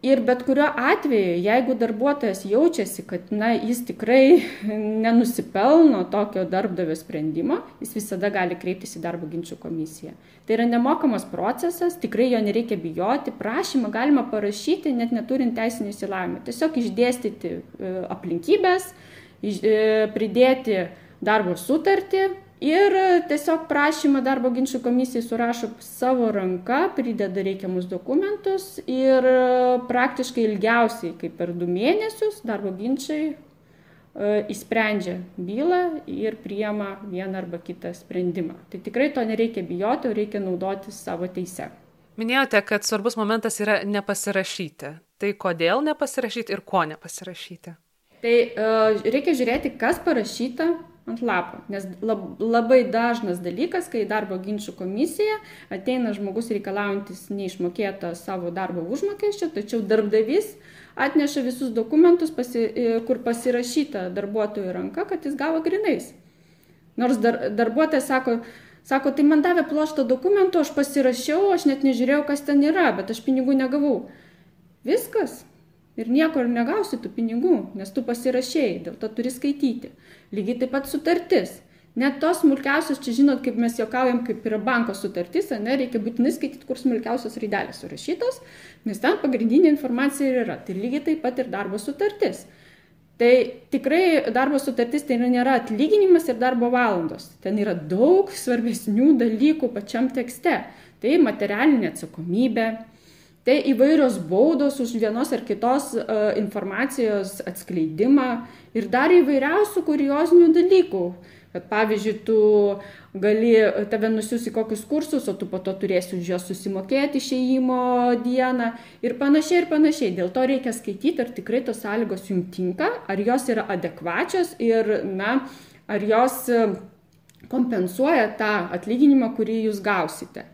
Ir bet kuriuo atveju, jeigu darbuotojas jaučiasi, kad na, jis tikrai nenusipelno tokio darbdavio sprendimo, jis visada gali kreiptis į darbo ginčių komisiją. Tai yra nemokamas procesas, tikrai jo nereikia bijoti, prašymą galima parašyti net neturint teisinį įsilavimą. Tiesiog išdėstyti e, aplinkybės, e, pridėti darbo sutartį ir tiesiog prašymą darbo ginčų komisijai surašo savo ranka, prideda reikiamus dokumentus ir praktiškai ilgiausiai, kaip per du mėnesius, darbo ginčiai įsprendžia e, bylą ir priema vieną arba kitą sprendimą. Tai tikrai to nereikia bijoti, o reikia naudotis savo teise. Minėjote, kad svarbus momentas yra nepasirašyti. Tai kodėl nepasirašyti ir ko nepasirašyti? Tai uh, reikia žiūrėti, kas parašyta ant lapo. Nes lab, labai dažnas dalykas, kai darbo ginčių komisija ateina žmogus reikalaujantis neišmokėtą savo darbo užmokesčio, tačiau darbdavys atneša visus dokumentus, pasi, e, kur pasirašyta darbuotojų ranka, kad jis gavo grinais. Nors dar, darbuotojas sako, sako, tai man davė ploštą dokumentų, aš pasirašiau, aš net nežiūrėjau, kas ten yra, bet aš pinigų negavau. Viskas, ir niekur negausi tų pinigų, nes tu pasirašėjai, dėl to turi skaityti. Lygiai taip pat sutartis. Net tos smulkiausios, čia žinot, kaip mes juokaujam, kaip yra banko sutartis, ne, reikia būtinai skaityti, kur smulkiausios raidelės surašytos, nes ten pagrindinė informacija ir yra. Tai lygiai taip pat ir darbo sutartis. Tai tikrai darbo sutartis tai nėra atlyginimas ir darbo valandos. Ten yra daug svarbesnių dalykų pačiam tekste. Tai materialinė atsakomybė, tai įvairios baudos už vienos ar kitos uh, informacijos atskleidimą ir dar įvairiausių kuriozinių dalykų. Kad pavyzdžiui, tu gali tave nusiųsti kokius kursus, o tu po to turėsi už juos susimokėti išėjimo dieną ir panašiai ir panašiai. Dėl to reikia skaityti, ar tikrai tos sąlygos jums tinka, ar jos yra adekvačios ir, na, ar jos e, kompensuoja tą atlyginimą, kurį jūs gausite.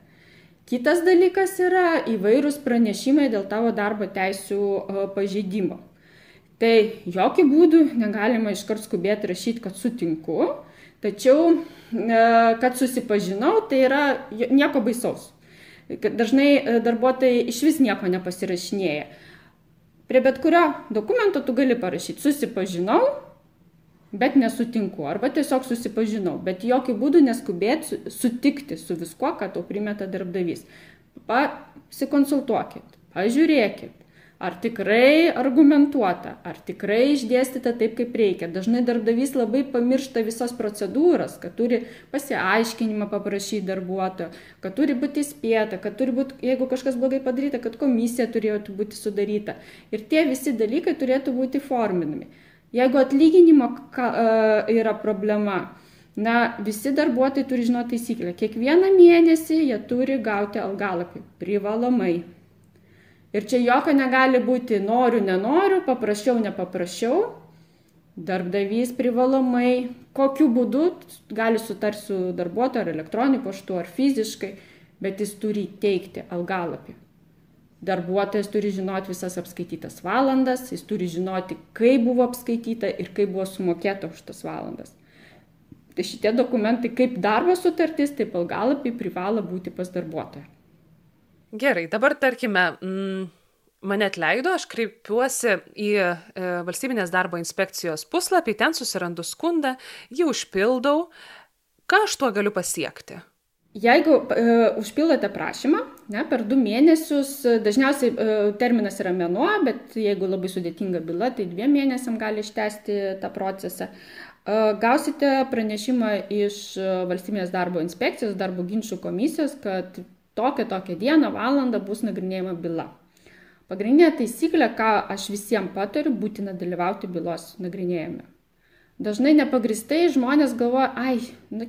Kitas dalykas yra įvairūs pranešimai dėl tavo darbo teisų e, pažeidimo. Tai jokių būdų negalima iškart skubėti rašyti, kad sutinku, Tačiau, e, kad susipažinau, tai yra nieko baisaus. Dažnai e, darbuotojai iš vis nieko nepasirašinėja. Prie bet kurio dokumento tu gali parašyti susipažinau, bet nesutinku. Arba tiesiog susipažinau, bet jokių būdų neskubėti sutikti su viskuo, ką tau primeta darbdavys. Pasikonsultuokit, pažiūrėkit, Ar tikrai argumentuota, ar tikrai išdėstyta taip, kaip reikia. Dažnai darbdavys labai pamiršta visas procedūras, kad turi pasiaiškinimą paprašyti darbuotojo, kad turi būti įspėta, kad turi būti, jeigu kažkas blogai padaryta, kad komisija turėtų būti sudaryta. Ir tie visi dalykai turėtų būti forminami. Jeigu atlyginimo uh, yra problema, na, visi darbuotojai turi žinoti taisyklę. Kiekvieną mėnesį jie turi gauti algalapį privalomai Ir čia jokio negali būti noriu, nenoriu, paprašiau, nepaprašiau. Darbdavys privalomai, kokiu būdu gali sutarti su darbuotoju ar elektroniniu paštu ar fiziškai, bet jis turi teikti algalapį. Darbuotojas turi žinoti visas apskaitytas valandas, jis turi žinoti, kaip buvo apskaityta ir kaip buvo sumokėta už tas valandas. Tai šitie dokumentai kaip darbo sutartis, taip algalapiai privalo būti pas darbuotoją. Gerai, dabar tarkime, mm, mane atleido, aš kreipiuosi į e, valstybinės darbo inspekcijos puslapį, ten susirandu skundą, jį užpildau. Ką aš tuo galiu pasiekti? Jeigu e, užpildote prašymą, ne, per du mėnesius, dažniausiai e, terminas yra mėnuo, bet jeigu labai sudėtinga byla, tai dviem mėnesiam gali ištesti tą procesą. E, gausite pranešimą iš valstybinės darbo inspekcijos, darbo ginčių komisijos, kad tokią, tokią dieną, valandą bus nagrinėjama byla. Pagrindinė taisyklė, ką aš visiems patariu, būtina dalyvauti bylos nagrinėjime. Dažnai nepagristai žmonės galvoja, ai, na,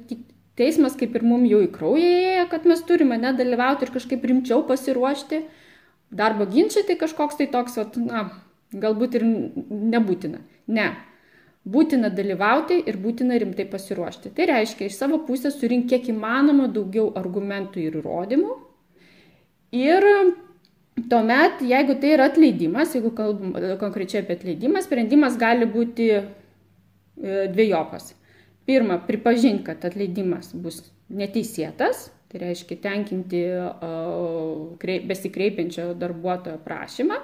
teismas kaip ir mums jau į kraują ėjo, kad mes turime nedalyvauti ir kažkaip rimčiau pasiruošti. Darbo ginčiai tai kažkoks tai toks, vat, na, galbūt ir nebūtina. Ne, būtina dalyvauti ir būtina rimtai pasiruošti. Tai reiškia, iš savo pusės surinkti kiek įmanoma daugiau argumentų ir įrodymų. Ir tuomet, jeigu tai yra atleidimas, jeigu kalbam konkrečiai apie atleidimą, sprendimas gali būti e, dviejopas. Pirma, pripažinti, kad atleidimas bus neteisėtas, tai reiškia tenkinti besikreipiančio darbuotojo prašymą.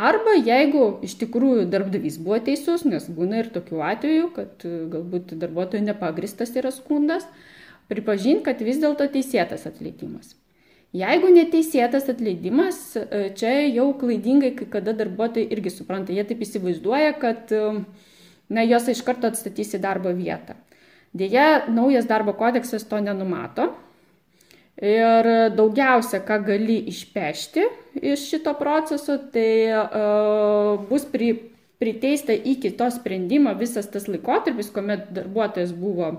Arba jeigu iš tikrųjų darbdavys buvo teisus, nes būna ir tokių atvejų, kad e, galbūt darbuotojų nepagristas yra skundas, pripažinti, kad vis dėlto teisėtas atleidimas. Jeigu neteisėtas atleidimas, e, čia jau klaidingai, kai kada darbuotojai irgi supranta, jie taip įsivaizduoja, kad e, na, jos iš karto atstatys į darbo vietą. Deja, naujas darbo kodeksas to nenumato, Ir daugiausia, ką gali išpešti iš šito proceso, tai uh, bus pri, priteista iki to sprendimo visas tas laikotarpis, kuomet darbuotojas buvo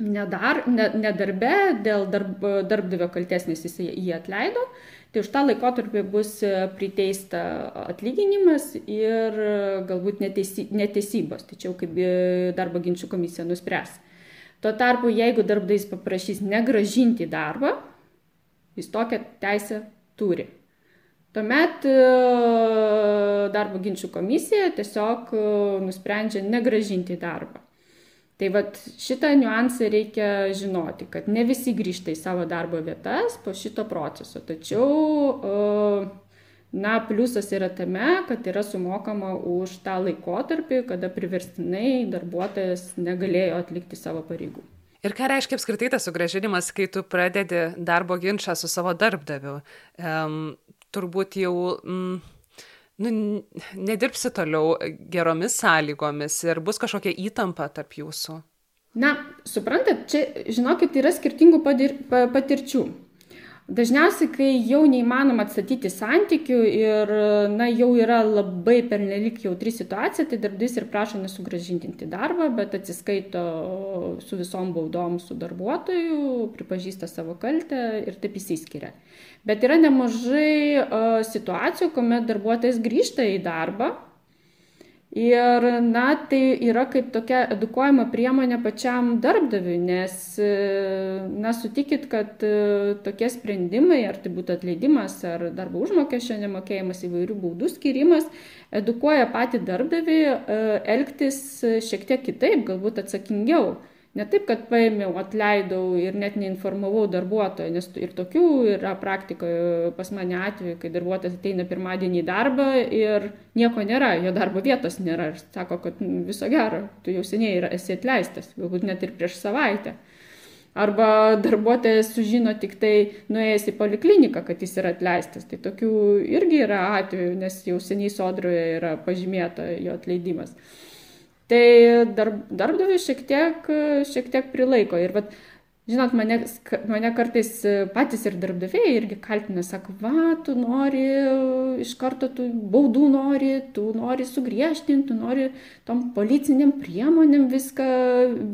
nedar, ne, nedarbe dėl darb, darbdavio kalties, nes jis jį atleido. Tai už tą laikotarpį bus priteista atlyginimas ir galbūt neteisy, neteisybos, tačiau kaip darbo ginčių komisija nuspręs. Tuo tarpu, jeigu darbdavys paprašys negražinti darbą, jis tokią teisę turi. Tuomet e, darbo ginčių komisija tiesiog e, nusprendžia negražinti darbą. Tai vad šitą niuansą reikia žinoti, kad ne visi grįžta į savo darbo vietas po šito proceso. Tačiau e, Na, pliusas yra tame, kad yra sumokama už tą laikotarpį, kada priverstinai darbuotojas negalėjo atlikti savo pareigų. Ir ką reiškia apskritai tas sugražinimas, kai tu pradedi darbo ginčą su savo darbdaviu? Um, turbūt jau mm, nu, nedirbsi toliau geromis sąlygomis ir bus kažkokia įtampa tarp jūsų? Na, suprantat, čia, žinokit, yra skirtingų padir, patirčių. Dažniausiai, kai jau neįmanoma atstatyti santykių ir na, jau yra labai pernelik jautri situacija, tai darbdys ir prašo nesugražinti darbą, bet atsiskaito su visom baudom su darbuotoju, pripažįsta savo kaltę ir taip įsiskiria. Bet yra nemažai situacijų, kuomet darbuotojas grįžta į darbą Ir, na, tai yra kaip tokia edukuojama priemonė pačiam darbdaviui, nes, na, sutikit, kad e, tokie sprendimai, ar tai būtų atleidimas, ar darbo užmokesčio nemokėjimas, įvairių baudų skirimas, edukuoja patį darbdavį e, elgtis šiek tiek kitaip, galbūt atsakingiau. Ne taip, kad paėmiau, atleidau ir net neinformavau darbuotojo, nes ir tokių yra praktikoje pas mane atveju, kai darbuotojas ateina pirmadienį į darbą ir nieko nėra, jo darbo vietos nėra ir sako, kad viso gero, tu jau seniai esi atleistas, galbūt net ir prieš savaitę. Arba darbuotojas sužino tik tai nuėjęs į polikliniką, kad jis yra atleistas. Tai tokių irgi yra atvejų, nes jau seniai sodroje yra pažymėta jo atleidimas. Tai darb, darbdaviai šiek tiek, šiek tiek prilaiko. Ir, vat, žinot, mane, mane kartais patys ir darbdaviai irgi kaltina, sako, va, tu nori iš karto, tu baudų nori, tu nori sugriežtinti, tu nori tom policiniam priemonėm viską,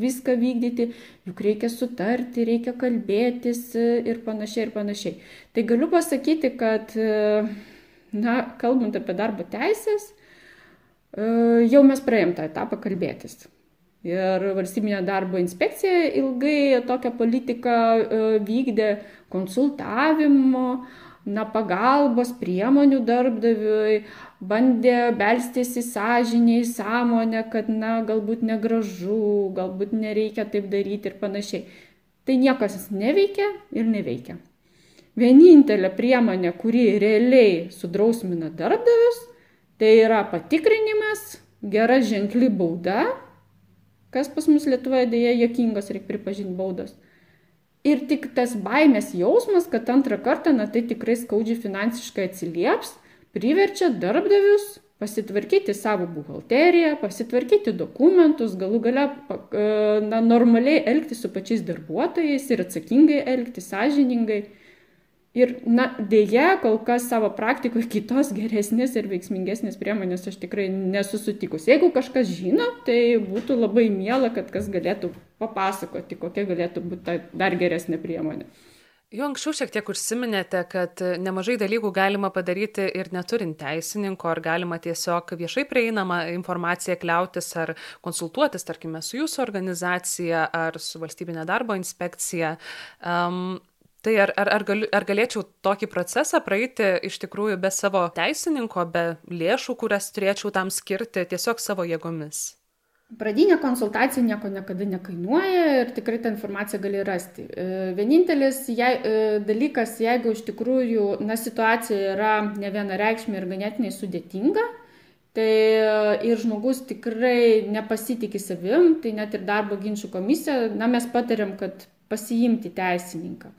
viską vykdyti, juk reikia sutarti, reikia kalbėtis ir panašiai, ir panašiai. Tai galiu pasakyti, kad, na, kalbant apie darbo teisės, jau mes praėjom tą etapą kalbėtis. Ir valstybinė darbo inspekcija ilgai tokią politiką e, vykdė konsultavimo, na, pagalbos priemonių darbdaviui, bandė belstis į sąžinį, į sąmonę, kad, na, galbūt negražu, galbūt nereikia taip daryti ir panašiai. Tai niekas neveikia ir neveikia. Vienintelė priemonė, kuri realiai sudrausmina darbdavius, Tai yra patikrinimas, gera ženkli bauda, kas pas mus Lietuvoje dėja jokingas, reikia pripažinti baudas. Ir tik tas baimės jausmas, kad antrą kartą, na tai tikrai skaudžiai finansiškai atsilieps, priverčia darbdavius pasitvarkyti savo buhalteriją, pasitvarkyti dokumentus, galų gale e, na, normaliai elgtis su pačiais darbuotojais ir atsakingai elgtis, sąžiningai. Ir, na, dėja, kol kas savo praktikoje kitos geresnės ir veiksmingesnės priemonės aš tikrai nesu sutikus. Jeigu kažkas žino, tai būtų labai miela, kad kas galėtų papasakoti, kokia galėtų būti dar geresnė priemonė. Jau anksčiau šiek tiek užsiminėte, kad nemažai dalykų galima padaryti ir neturint teisininko, ar galima tiesiog viešai prieinamą informaciją kliautis, ar konsultuotis, tarkime, su jūsų organizacija, ar su valstybinė darbo inspekcija. Um, Tai ar, ar, ar, gal, ar galėčiau tokį procesą praeiti iš tikrųjų be savo teisininko, be lėšų, kurias turėčiau tam skirti tiesiog savo jėgomis? Pradinė konsultacija nieko niekada nekainuoja ir tikrai tą informaciją gali rasti. E, vienintelis jei, e, dalykas, jeigu iš tikrųjų na, situacija yra ne vienareikšmė ir ganėtinai sudėtinga, tai e, ir žmogus tikrai nepasitikė savim, tai net ir darbo ginčių komisija, na, mes patariam, kad pasiimti teisininką.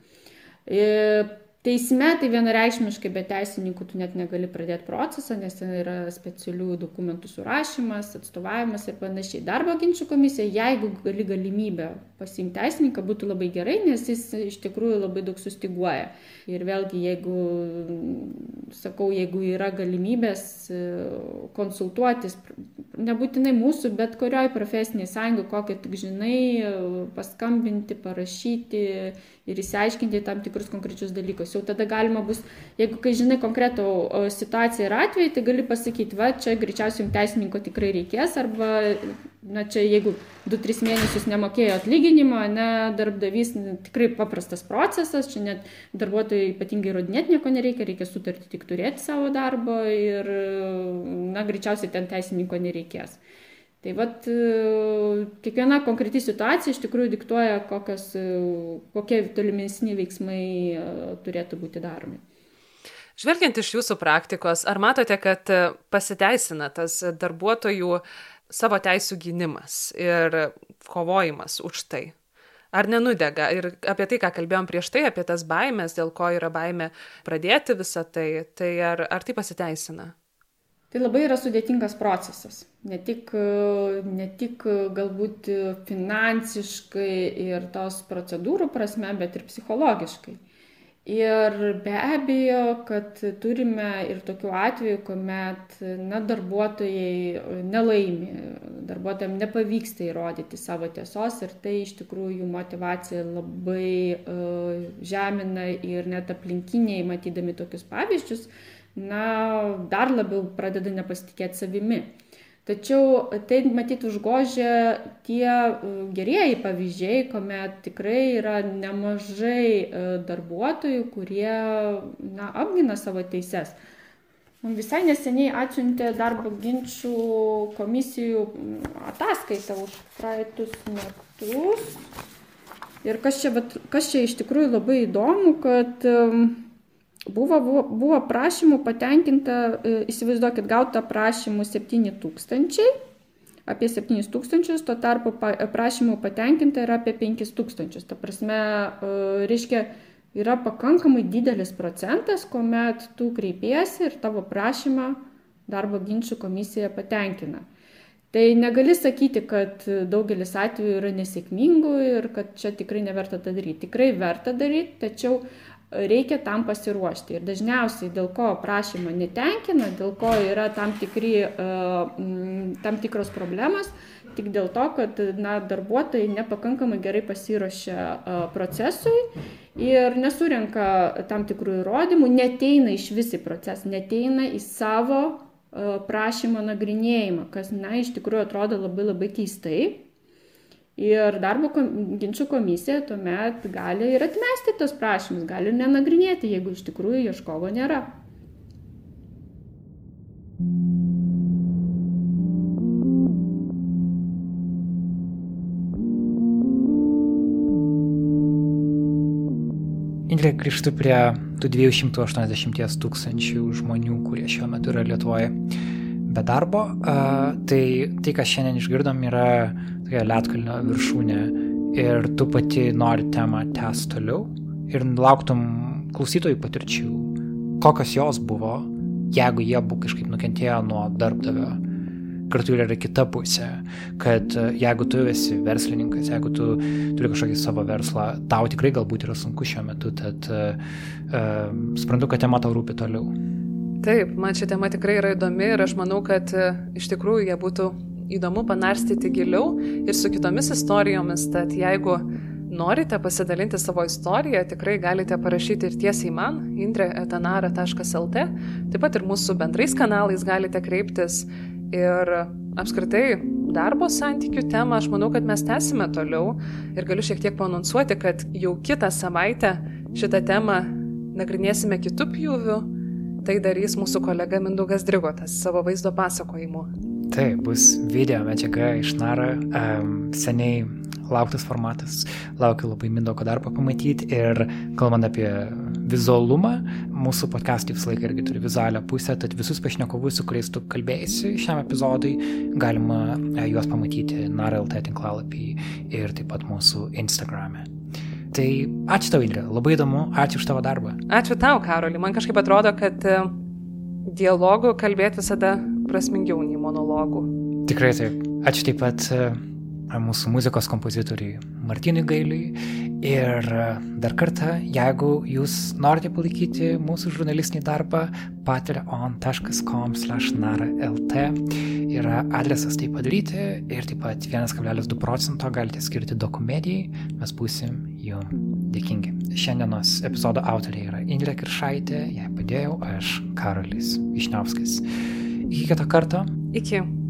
Teisme tai vienareikšmiškai be teisininkų tu net negali pradėti procesą, nes ten yra specialių dokumentų surašymas, atstovavimas ir panašiai. Darbo ginčių komisija, jeigu gali galimybę pasiimti teisininką, būtų labai gerai, nes jis iš tikrųjų labai daug sustiguoja. Ir vėlgi, jeigu, sakau, jeigu yra galimybės e, konsultuotis, nebūtinai mūsų, bet kurioj profesiniai sąjungai, kokią tik žinai, paskambinti, parašyti ir įsiaiškinti tam tikrus konkrečius dalykus. Jau tada galima bus, jeigu kai žinai konkretų situaciją ir atvejį, tai gali pasakyti, va, čia greičiausiai jums teisininko tikrai reikės, arba, na, čia jeigu 2-3 mėnesius nemokėjo atlyginimo, ne, darbdavys, ne, tikrai paprastas procesas, čia net darbuotojai ypatingai rodinėti nieko nereikia, reikia sutartį tik turėti savo darbo ir, na, greičiausiai ten teisininko nereikės. Tai vat e, kiekviena konkreti situacija iš tikrųjų diktuoja, kokios, kokie tolimesni veiksmai e, turėtų būti daromi. Žvelgiant iš jūsų praktikos, ar matote, kad pasiteisina tas darbuotojų savo teisų gynimas ir kovojimas už tai? Ar nenudega? Ir apie tai, ką kalbėjom prieš tai, apie tas baimės, dėl ko yra baime pradėti visą tai, tai ar, ar tai pasiteisina? Tai labai yra sudėtingas procesas. Ne tik, ne tik galbūt finansiškai ir tos procedūrų prasme, bet ir psichologiškai. Ir be abejo, kad turime ir tokių atvejų, kuomet na, darbuotojai nelaimi, darbuotojams nepavyksta įrodyti savo tiesos ir tai iš tikrųjų jų motivacija labai uh, žemina ir net aplinkiniai, matydami tokius pavyzdžius, na, dar labiau pradeda nepasitikėti savimi. Tačiau tai matyti užgožia tie e, gerieji pavyzdžiai, kuomet tikrai yra nemažai e, darbuotojų, kurie na, apgina savo teises. Visai neseniai atsiuntė darbo ginčių komisijų ataskaitą už praeitus metus. Ir kas čia, kas čia iš tikrųjų labai įdomu, kad um, Buvo, buvo, buvo prašymų patenkinta, e, įsivaizduokit, gauta prašymų 7 tūkstančiai, apie 7 tūkstančius, tuo tarpu prašymų patenkinta yra apie 5 tūkstančius. Ta prasme, e, reiškia, yra pakankamai didelis procentas, kuomet tu kreipiesi ir tavo prašymą darbo ginčių komisija patenkina. Tai negali sakyti, kad daugelis atvejų yra nesėkmingų ir kad čia tikrai neverta tą daryti. Tikrai verta daryti, tačiau reikia tam pasiruošti. Ir dažniausiai dėl ko prašymą netenkina, dėl ko yra tam, tikri, e, tam tikros problemas, tik dėl to, kad na, darbuotojai nepakankamai gerai pasiruošia e, procesui ir nesurenka tam tikrų įrodymų, neteina iš visi procesą, neteina į savo e, prašymo nagrinėjimą, kas, na, iš tikrųjų atrodo labai labai keistai, Ir darbo ginčių komisija tuomet gali ir atmesti tos prašymus, gali ir nenagrinėti, jeigu iš tikrųjų ieškovo nėra. Indrė, grįžtu prie tų 280 tūkstančių žmonių, kurie šiuo metu yra Lietuvoje be darbo. Tai, tai ką šiandien išgirdom, yra tokia Lietkalnio viršūnė ir tu pati nori temą tęs toliau ir lauktum klausytojų patirčių, kokios jos buvo, jeigu jie buvo kažkaip nukentėję nuo darbdavio. Kartu yra kita pusė, kad e, jeigu tu esi verslininkas, jeigu tu turi kažkokį savo verslą, tau tikrai galbūt yra sunku šiuo metu, tad uh, suprantu, kad tema tau rūpi toliau. Taip, man ši tema tikrai yra įdomi ir aš manau, kad uh, iš tikrųjų jie būtų įdomu panarstyti giliau ir su kitomis istorijomis, tad jeigu norite pasidalinti savo istoriją, tikrai galite parašyti ir tiesiai man, indre.etanara.lt, taip pat ir mūsų bendrais kanalais galite kreiptis. Ir apskritai darbo santykių temą aš manau, kad mes tęsime toliau. Ir galiu šiek tiek panonsuoti, kad jau kitą savaitę šitą temą nagrinėsime kitų pjūvių. Tai darys mūsų kolega Mindugas Drigotas savo vaizdo pasakojimu. Taip, bus video medžiaga iš Nara, um, seniai lauktas formatas, laukiu labai Mindoko darbą pamatyti ir kalbant apie vizualumą, mūsų podcastai visą laiką irgi turi vizualią pusę, tad visus pašnekovus, su kuriais tu kalbėjai šiam epizodui, galima e, juos pamatyti Nara LT tinklalapį ir taip pat mūsų Instagram'e. Tai ačiū tau, Indrė, labai įdomu, ačiū už tavo darbą. Ačiū tau, Karoli, man kažkaip atrodo, kad e, dialogų kalbėti visada prasmingiau nei monologų. Tikrai taip. Ačiū taip pat e, mūsų muzikos kompozitoriui Martinui Gailiui. Ir e, dar kartą, jeigu jūs norite palaikyti mūsų žurnalistinį darbą, patreon.com/nara.lt yra adresas tai padaryti ir taip pat 1,2 procento galite skirti dokumedijai, mes būsim jums dėkingi. Šiandienos epizodo autoriai yra Indrė Kiršaitė, jai padėjau aš Karolis Višniauskas. Iki kito karto. Iki.